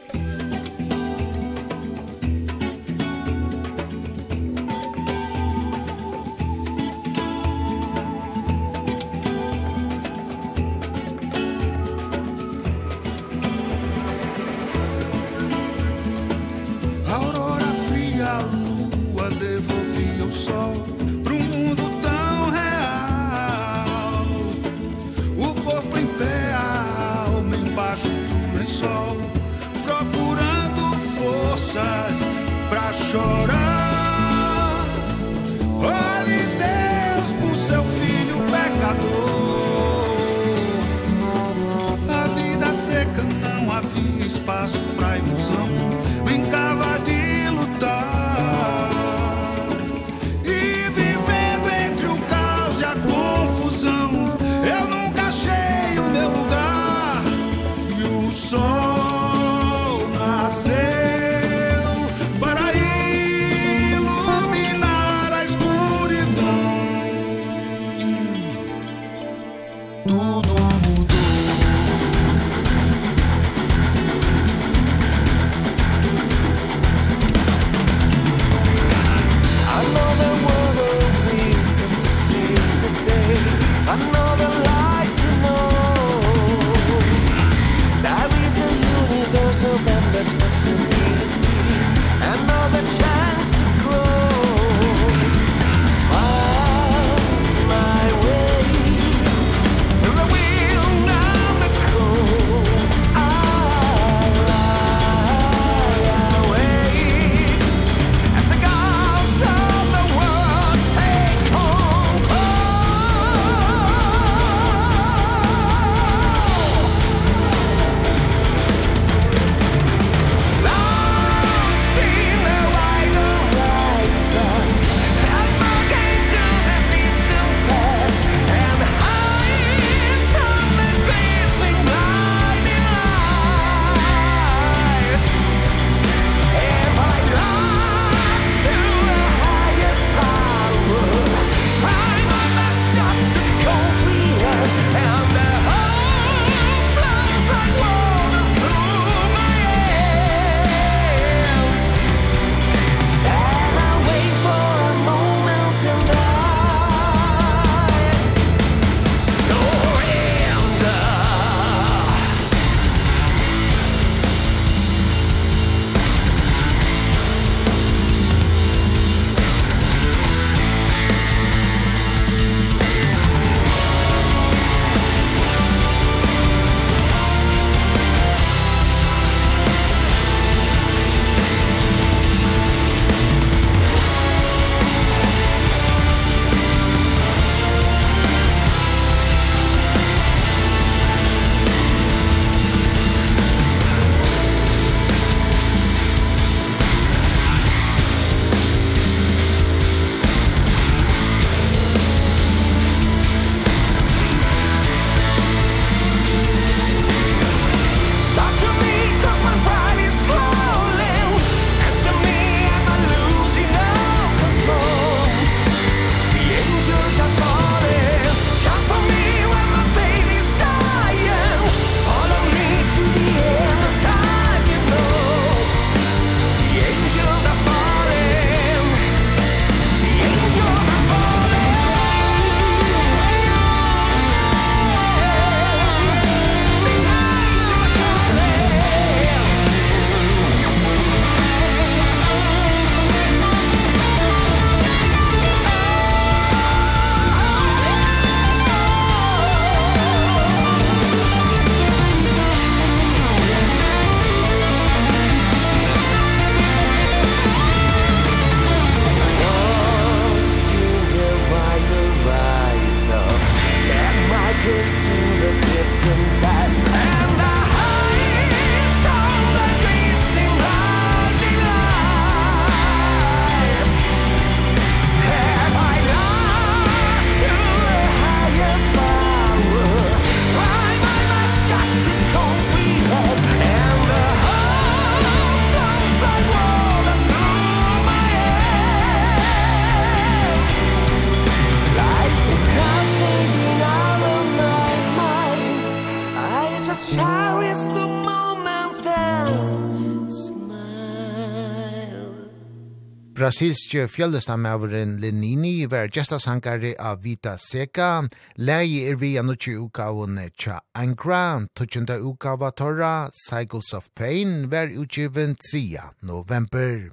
Brasilske fjellestamæveren Lenini var gestasankare av Vita Seca, leie er vi anutje utgaven Tja Angra, tutsjunda utgava Torra, Cycles of Pain, var utgiven 3. november.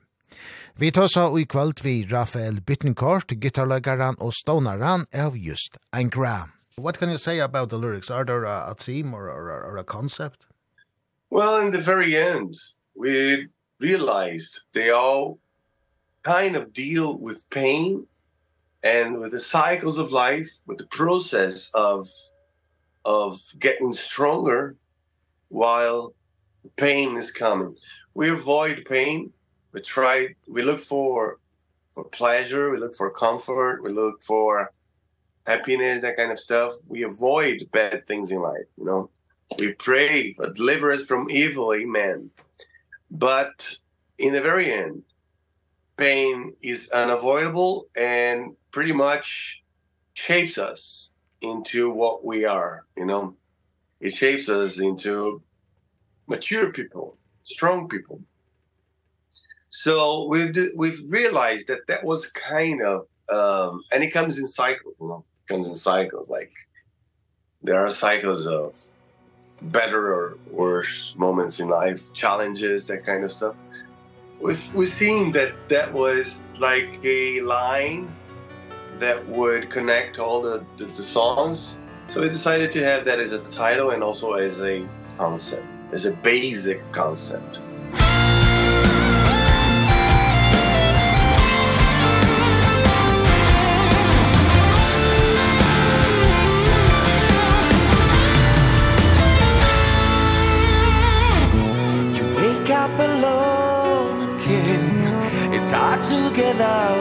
Vi tar så i kvalt vi Rafael Bittencourt, gitarlagaran og stonaran av just Angra. What can you say about the lyrics? Are there a, a theme or, or, or a concept? Well, in the very end, we realized they all kind of deal with pain and with the cycles of life with the process of of getting stronger while pain is coming. We avoid pain. We try we look for for pleasure. We look for comfort. We look for happiness that kind of stuff. We avoid bad things in life you know. We pray deliver us from evil amen. But in the very end pain is unavoidable and pretty much shapes us into what we are, you know. It shapes us into mature people, strong people. So we've we've realized that that was kind of um and it comes in cycles, you know. It comes in cycles like there are cycles of better or worse moments in life, challenges, that kind of stuff we've, we've seen that that was like a line that would connect all the, the, the songs. So we decided to have that as a title and also as a concept, as a basic concept.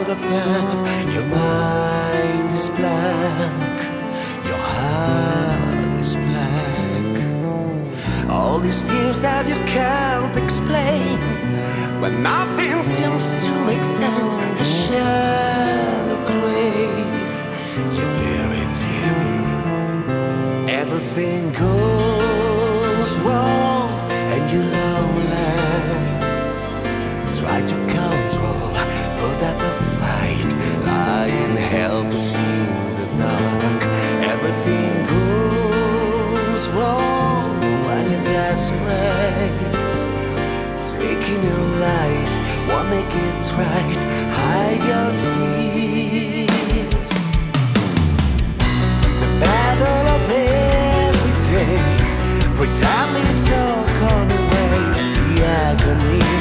out of breath Your mind is blank. Your heart is black All these fears that you can't explain. When nothing seems to make sense A shallow grave You bury it in. Everything goes wrong. right. Taking your life Wanna make it right? Hide your tears. The battle of every day Pretend it's all gone away. The agony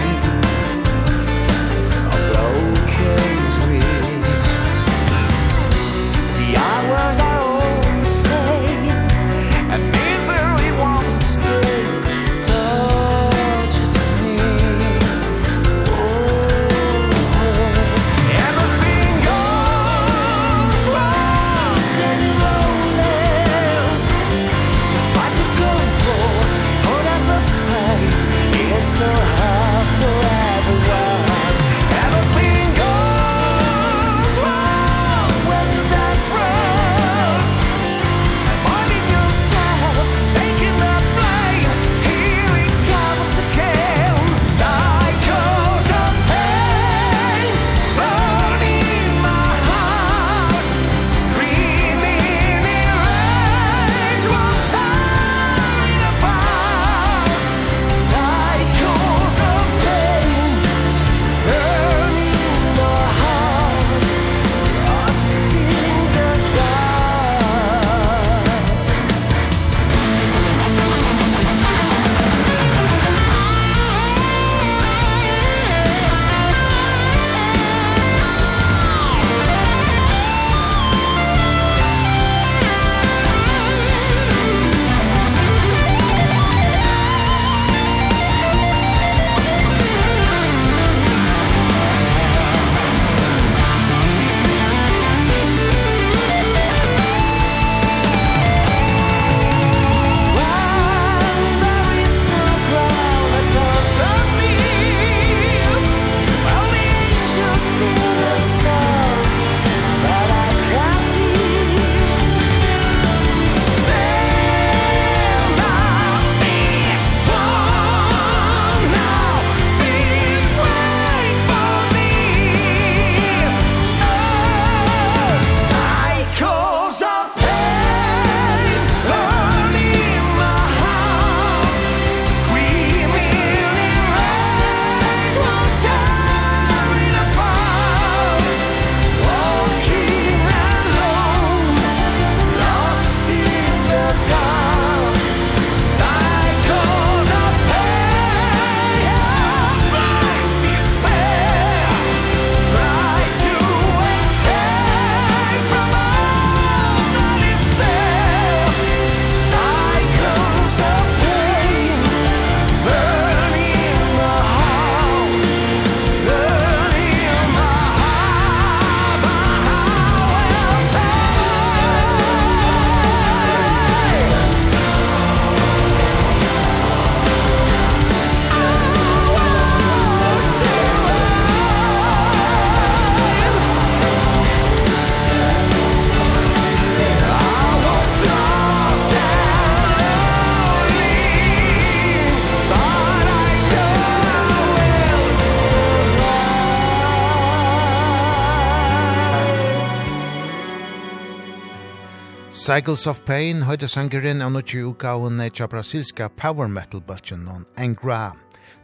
Cycles of Pain høyde sangeren av nokje utgaven tja brasilska power metal bøtjen non Engra.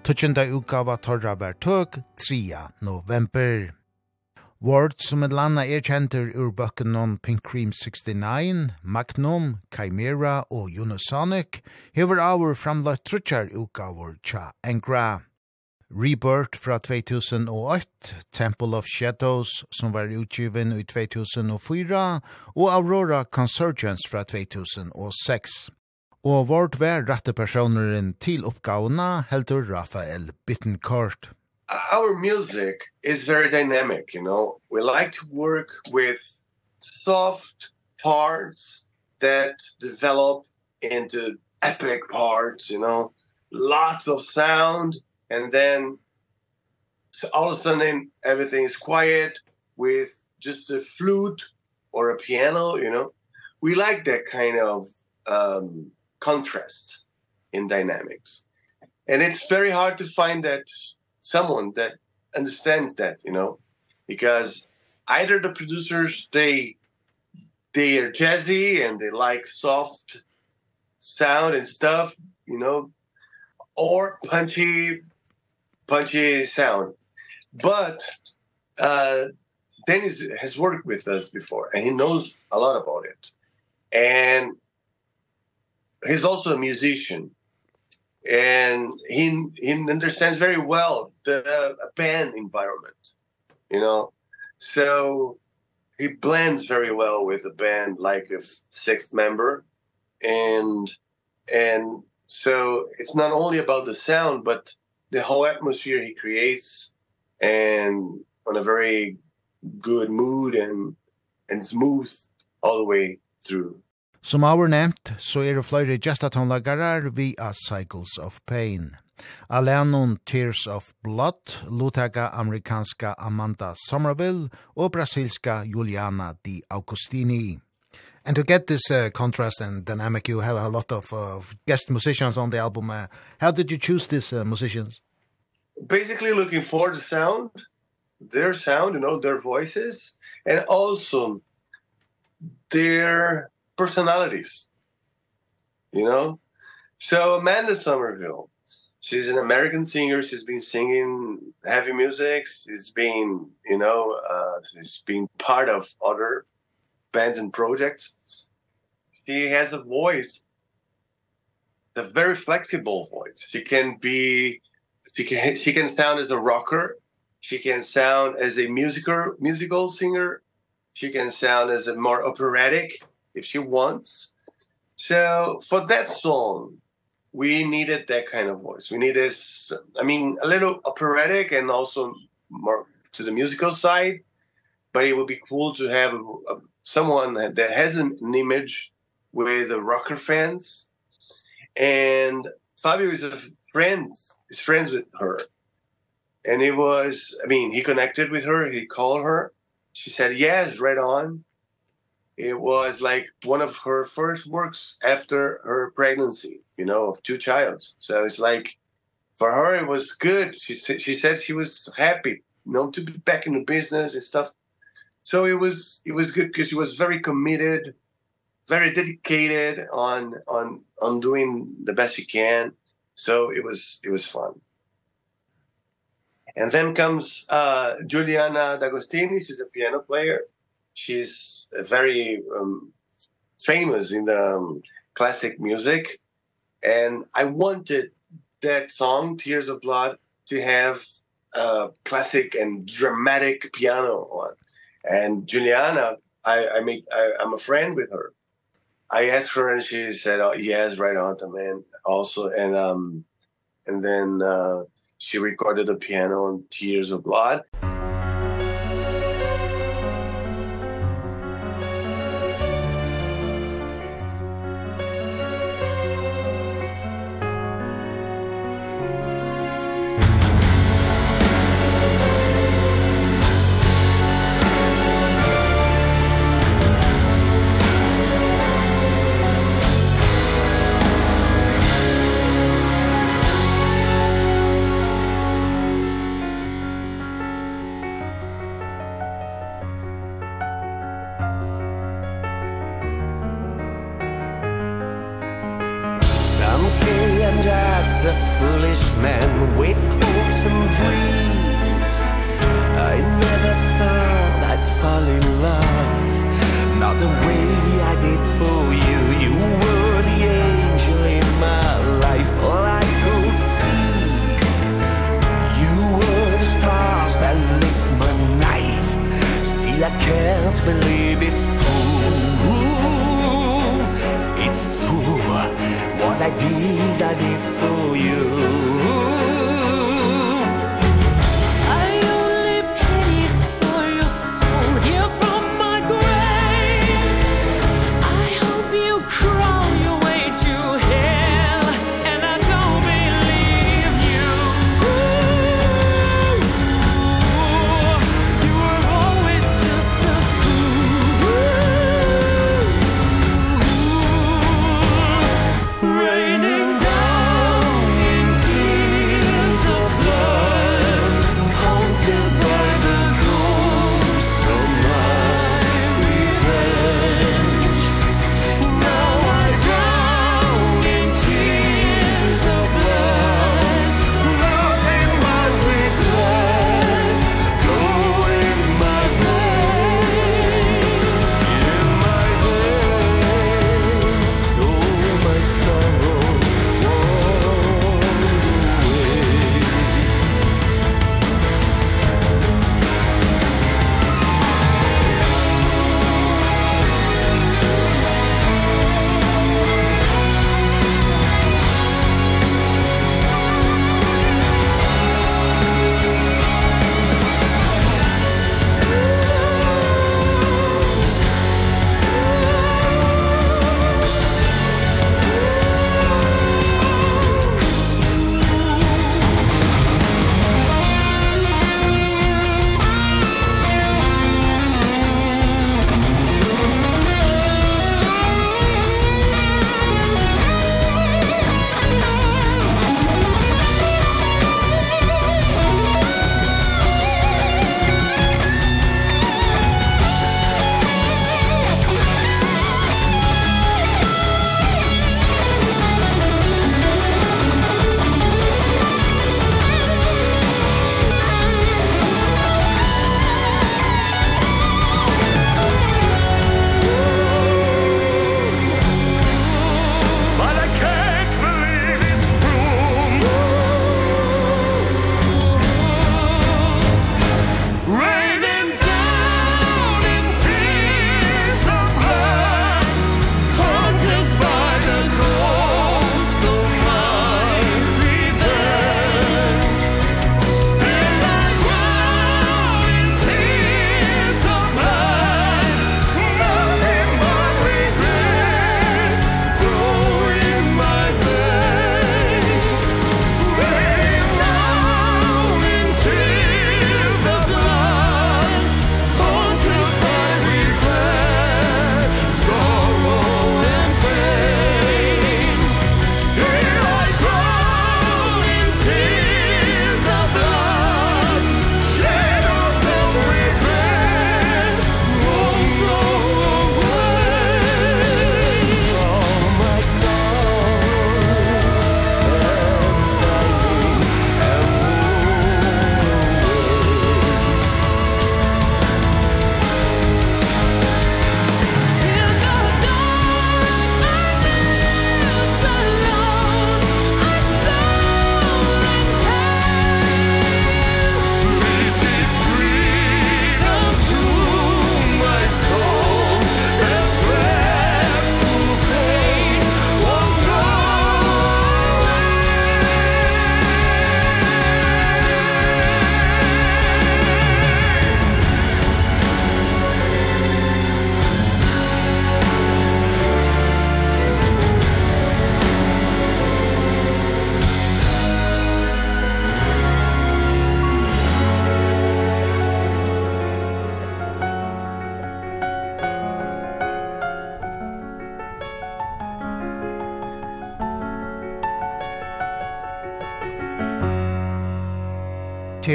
Tutsjenda utgava torra var tøk 3. november. Word som et landa er kjenter ur bøkken non Pink Cream 69, Magnum, Chimera og Unisonic hever avur framlagt trutjar utgaver tja Engra. Rebirth fra 2008, Temple of Shadows som var utgiven i 2004 og Aurora Consurgence fra 2006. Og vårt vær rette personeren til oppgavene heldur Rafael Bittencourt. Our music is very dynamic, you know. We like to work with soft parts that develop into epic parts, you know. Lots of sound, and then so all of a sudden everything is quiet with just a flute or a piano you know? We like that kind of um contrast in dynamics. And it's very hard to find that someone that understands that you know? Because either the producers they they are jazzy and they like soft sound and stuff you know? Or punchy punchy sound. But uh, Dennis has worked with us before, and he knows a lot about it. And he's also a musician, and he he understands very well the uh, band environment, you know. So he blends very well with the band like a sixth member and and so it's not only about the sound but the whole atmosphere he creates and on a very good mood and and smooth all the way through. Som our nevnt, så er det flere gestatonlagarar via Cycles of Pain. Alenon Tears of Blood, lutaka amerikanska Amanda Somerville og brasilska Juliana Di Augustini. And to get this uh, contrast and dynamic, you have a lot of, uh, guest musicians on the album. Uh, how did you choose these uh, musicians? Basically looking for the sound, their sound, you know, their voices, and also their personalities, you know? So Amanda Somerville, she's an American singer. She's been singing heavy music. She's been, you know, uh, she's been part of other bands and projects she has a voice a very flexible voice. She can be she can she can sound as a rocker she can sound as a musical musical singer she can sound as a more operatic if she wants. So for that song we needed that kind of voice. We needed i mean a little operatic and also more to the musical side but it would be cool to have a, a someone that, that has an image with the rocker fans and Fabio is a friend is friends with her. And it was I mean he connected with her he called her she said yes right on. It was like one of her first works after her pregnancy you know of two childs. So it's like for her it was good. She she said she was happy you know to be back in the business and stuff so it was it was good because she was very committed very dedicated on on on doing the best she can. So it was it was fun. And then comes uh Juliana D'Agostini. She's a piano player. She's very um famous in the um, classic music. And i wanted that song tears of blood to have a classic and dramatic piano on. And Juliana, I I make I I'm a friend with her. I asked her and she said, "Oh, yes, right on the man." Also and um and then uh she recorded the piano and Tears of Blood.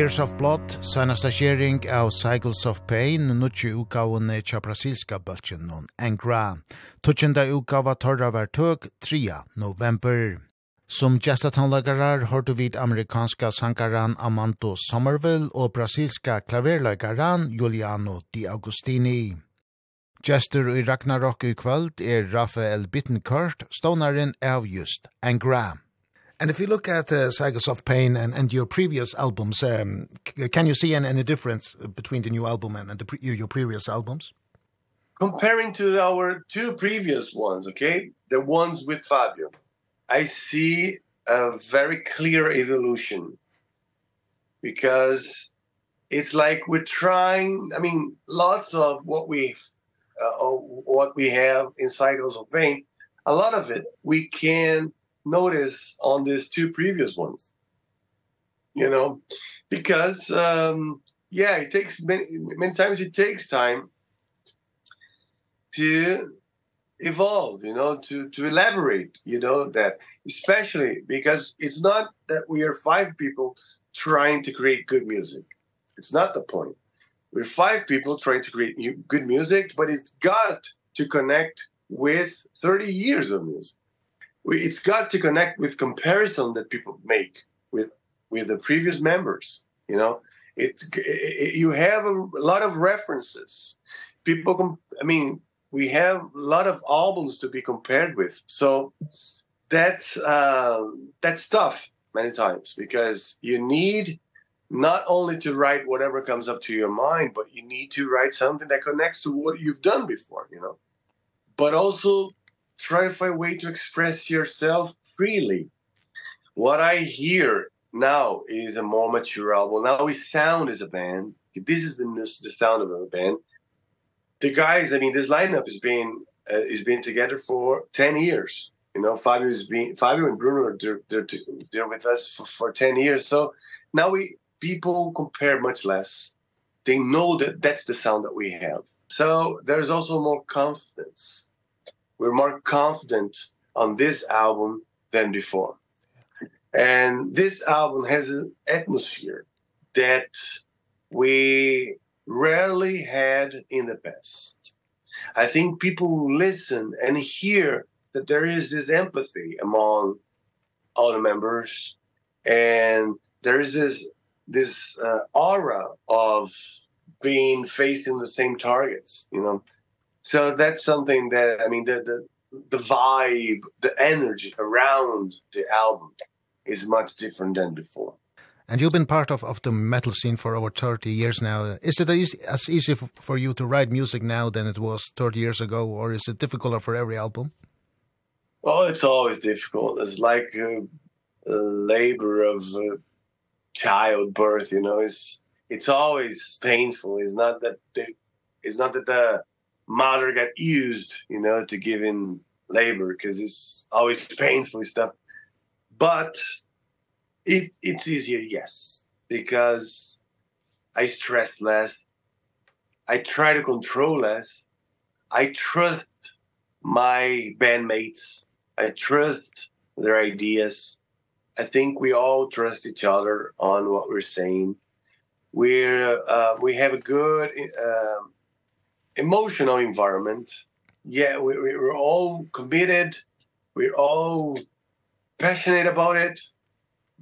Tears of Blood, senasta sharing av Cycles of Pain, nutje utgavene tja brasilska bøltjen non Angra. Tutsjenda utgava torra var tøk 3. november. Som gestatanlagarar har du vid amerikanska sankaran Amanto Somerville og brasilska klaverlagaran Juliano Di Agostini. Gestur i Ragnarok i kvöld er Rafael Bittencourt, stånaren av just Angra. And if you look at uh, Sagas of Pain and, and your previous albums, um, can you see any, any difference between the new album and, and the pre your previous albums? Comparing to our two previous ones, okay, the ones with Fabio, I see a very clear evolution because it's like we're trying i mean lots of what we uh, what we have in cycles of pain a lot of it we can notice on these two previous ones you know because um yeah it takes many, many times it takes time to evolve you know to to elaborate you know that especially because it's not that we are five people trying to create good music. It's not the point. We're five people trying to create new, good music but it's got to connect with 30 years of music it's got to connect with comparison that people make with with the previous members you know? It, it you have a, a lot of references. People i mean we have a lot of albums to be compared with. So that's uh that's tough many times because you need not only to write whatever comes up to your mind but you need to write something that connects to what you've done before you know? But also try to find a way to express yourself freely. What I hear now is a more mature album. Now we sound as a band. This is the, the sound of a band. The guys, I mean, this lineup has been uh, has been together for 10 years. You know, Fabio's been Fabio and Bruno they're they're, they're with us for, for 10 years. So now we people compare much less. They know that that's the sound that we have. So there's also more confidence we're more confident on this album than before. And this album has an atmosphere that we rarely had in the past. I think people listen and hear that there is this empathy among all the members and there is this this uh, aura of being facing the same targets, you know so that's something that i mean the the the vibe the energy around the album is much different than before. And you've been part of of the metal scene for over 30 years now. Is it easy, as easy for you to write music now than it was 30 years ago or is it difficult for every album? Well it's always difficult. It's like a, a labor of uh, childbirth you know? It's it's always painful. It's not that they, it's not that the mother got used, you know, to give in labor because it's always painful stuff. But it it's easier, yes, because I stress less. I try to control less. I trust my bandmates. I trust their ideas. I think we all trust each other on what we're saying. We're uh, we have a good um emotional environment. Yeah, we, we we're all committed. We're all passionate about it,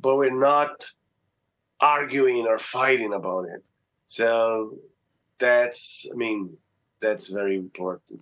but we're not arguing or fighting about it. So that's I mean, that's very important.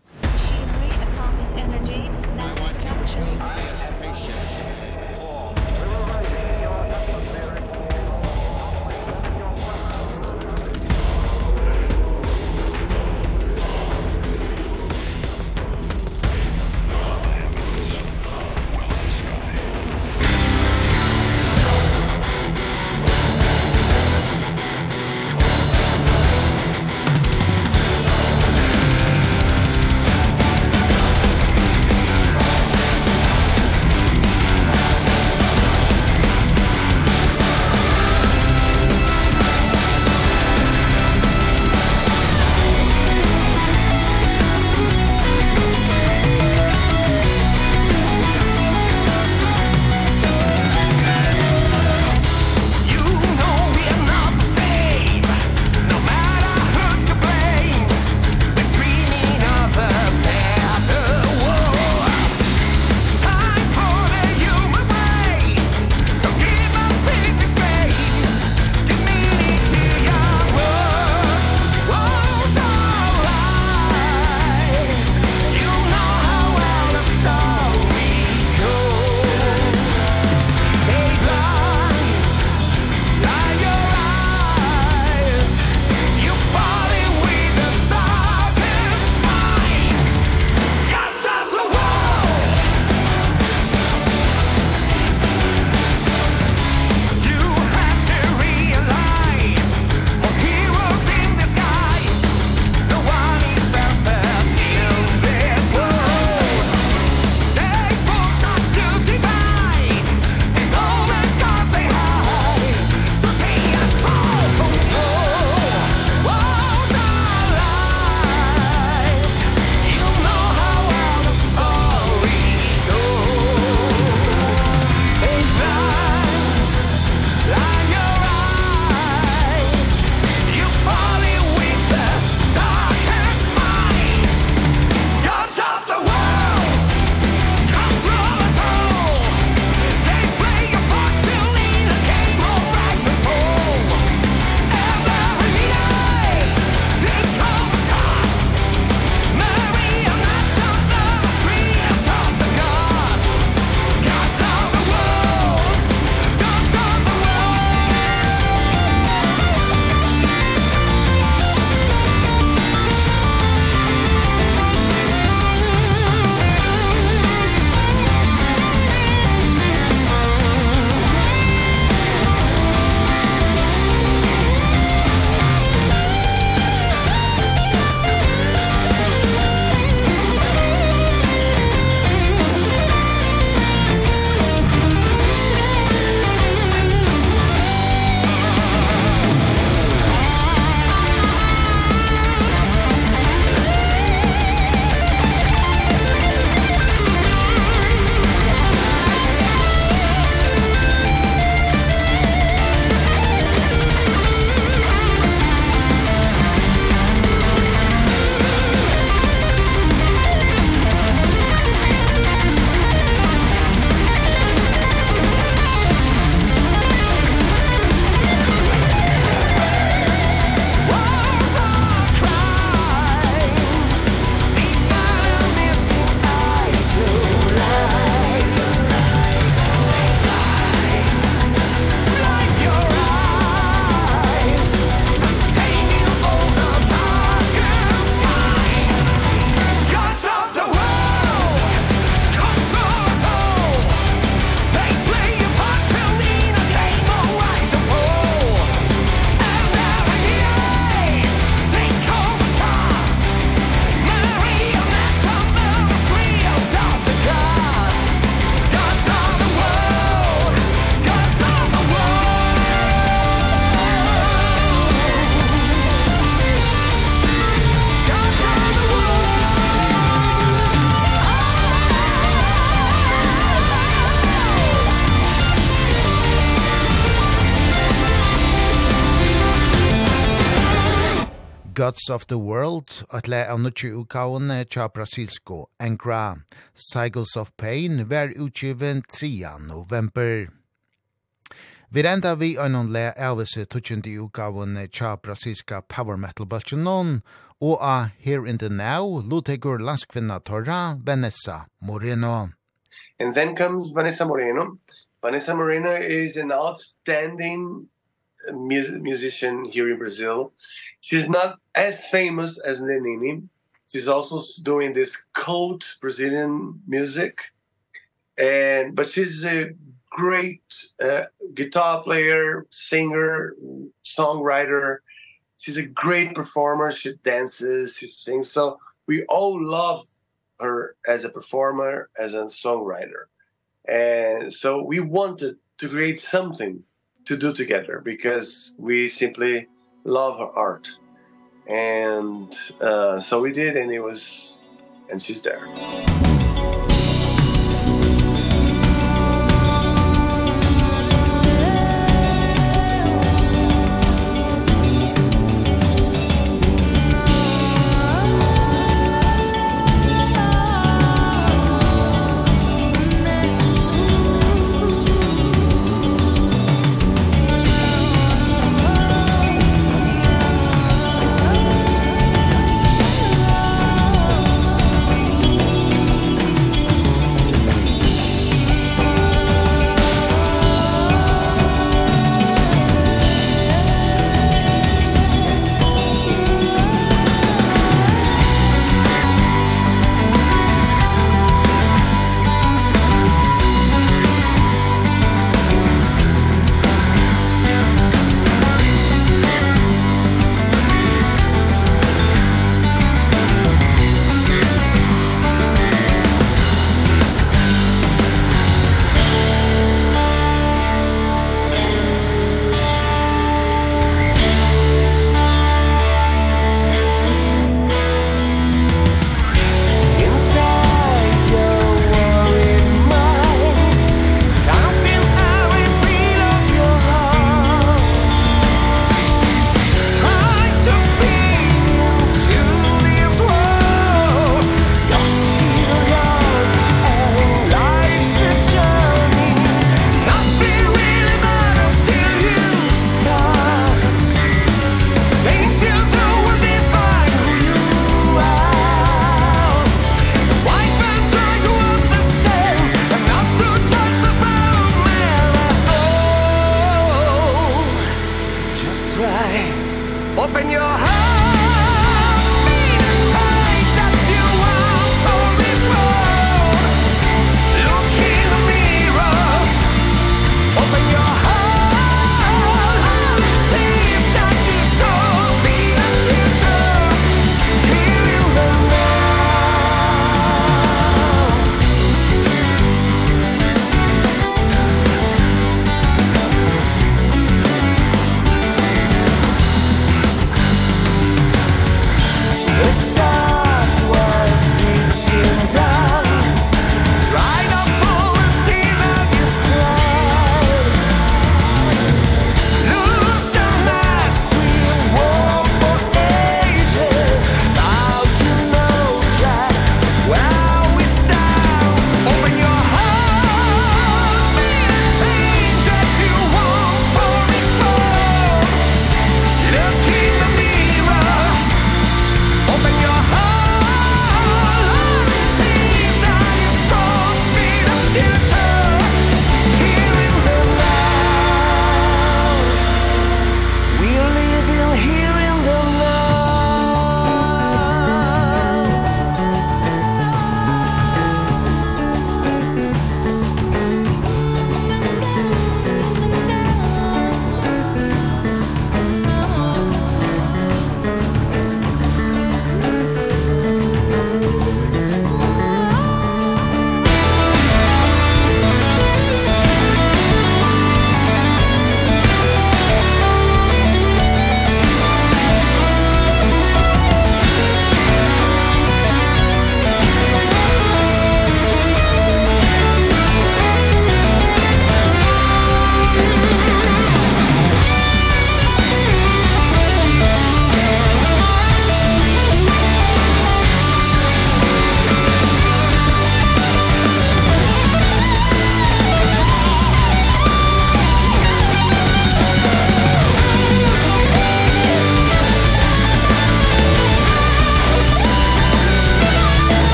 Gods of the World, at le av nutje utgavene tja brasilsko Angra. Cycles of Pain var utgiven 3. november. Vi renda vi øynon le avvise tutsjende utgavene tja brasilska power metal bøltjenon, og a Here in the Now, lutegur landskvinna torra Vanessa Moreno. And then comes Vanessa Moreno. Vanessa Moreno is an outstanding mus musician here in Brazil. She's not as famous as Lenini. She's also doing this cult Brazilian music. And but she's a great uh, guitar player, singer, songwriter. She's a great performer. She dances, she sings. So we all love her as a performer, as a songwriter. And so we wanted to create something to do together because we simply love her art. And uh so we did and it was and she's there.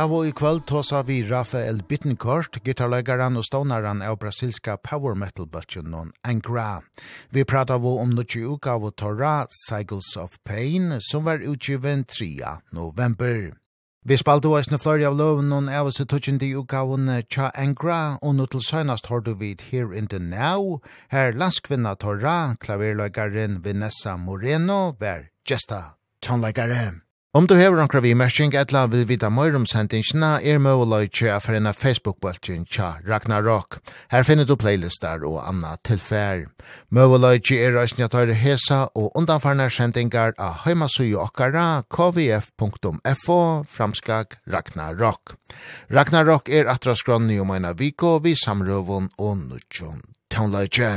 av og i kvöld tåsa vi Rafael Bittencourt, gitarlegaran og stånaran av brasilska power metal bøtjen non Angra. Vi prata av om nukki uka av torra Cycles of Pain, som var utgiven 3. november. Vi spalte oss nu flori av loven og av oss tutsjende i utgaven Cha Angra, og nå til søgnast har du vid Here in the Now, her landskvinna Torra, klaverløygaren Vanessa Moreno, vær gesta tonleikare. Om du hever onkra vi mersing etla vil vita møyr om sendingsina er møyleitje a ferina Facebook-bultjen tja Ragnarok. Her finner du playlistar og anna tilfær. Møyleitje er røysnjatøyre hesa og undanfarnar sendingar av heimasuju okkara kvf.fo framskag Ragnarok. Ragnarok er atra skronni om eina viko vi samrøvun og nutjon. Tja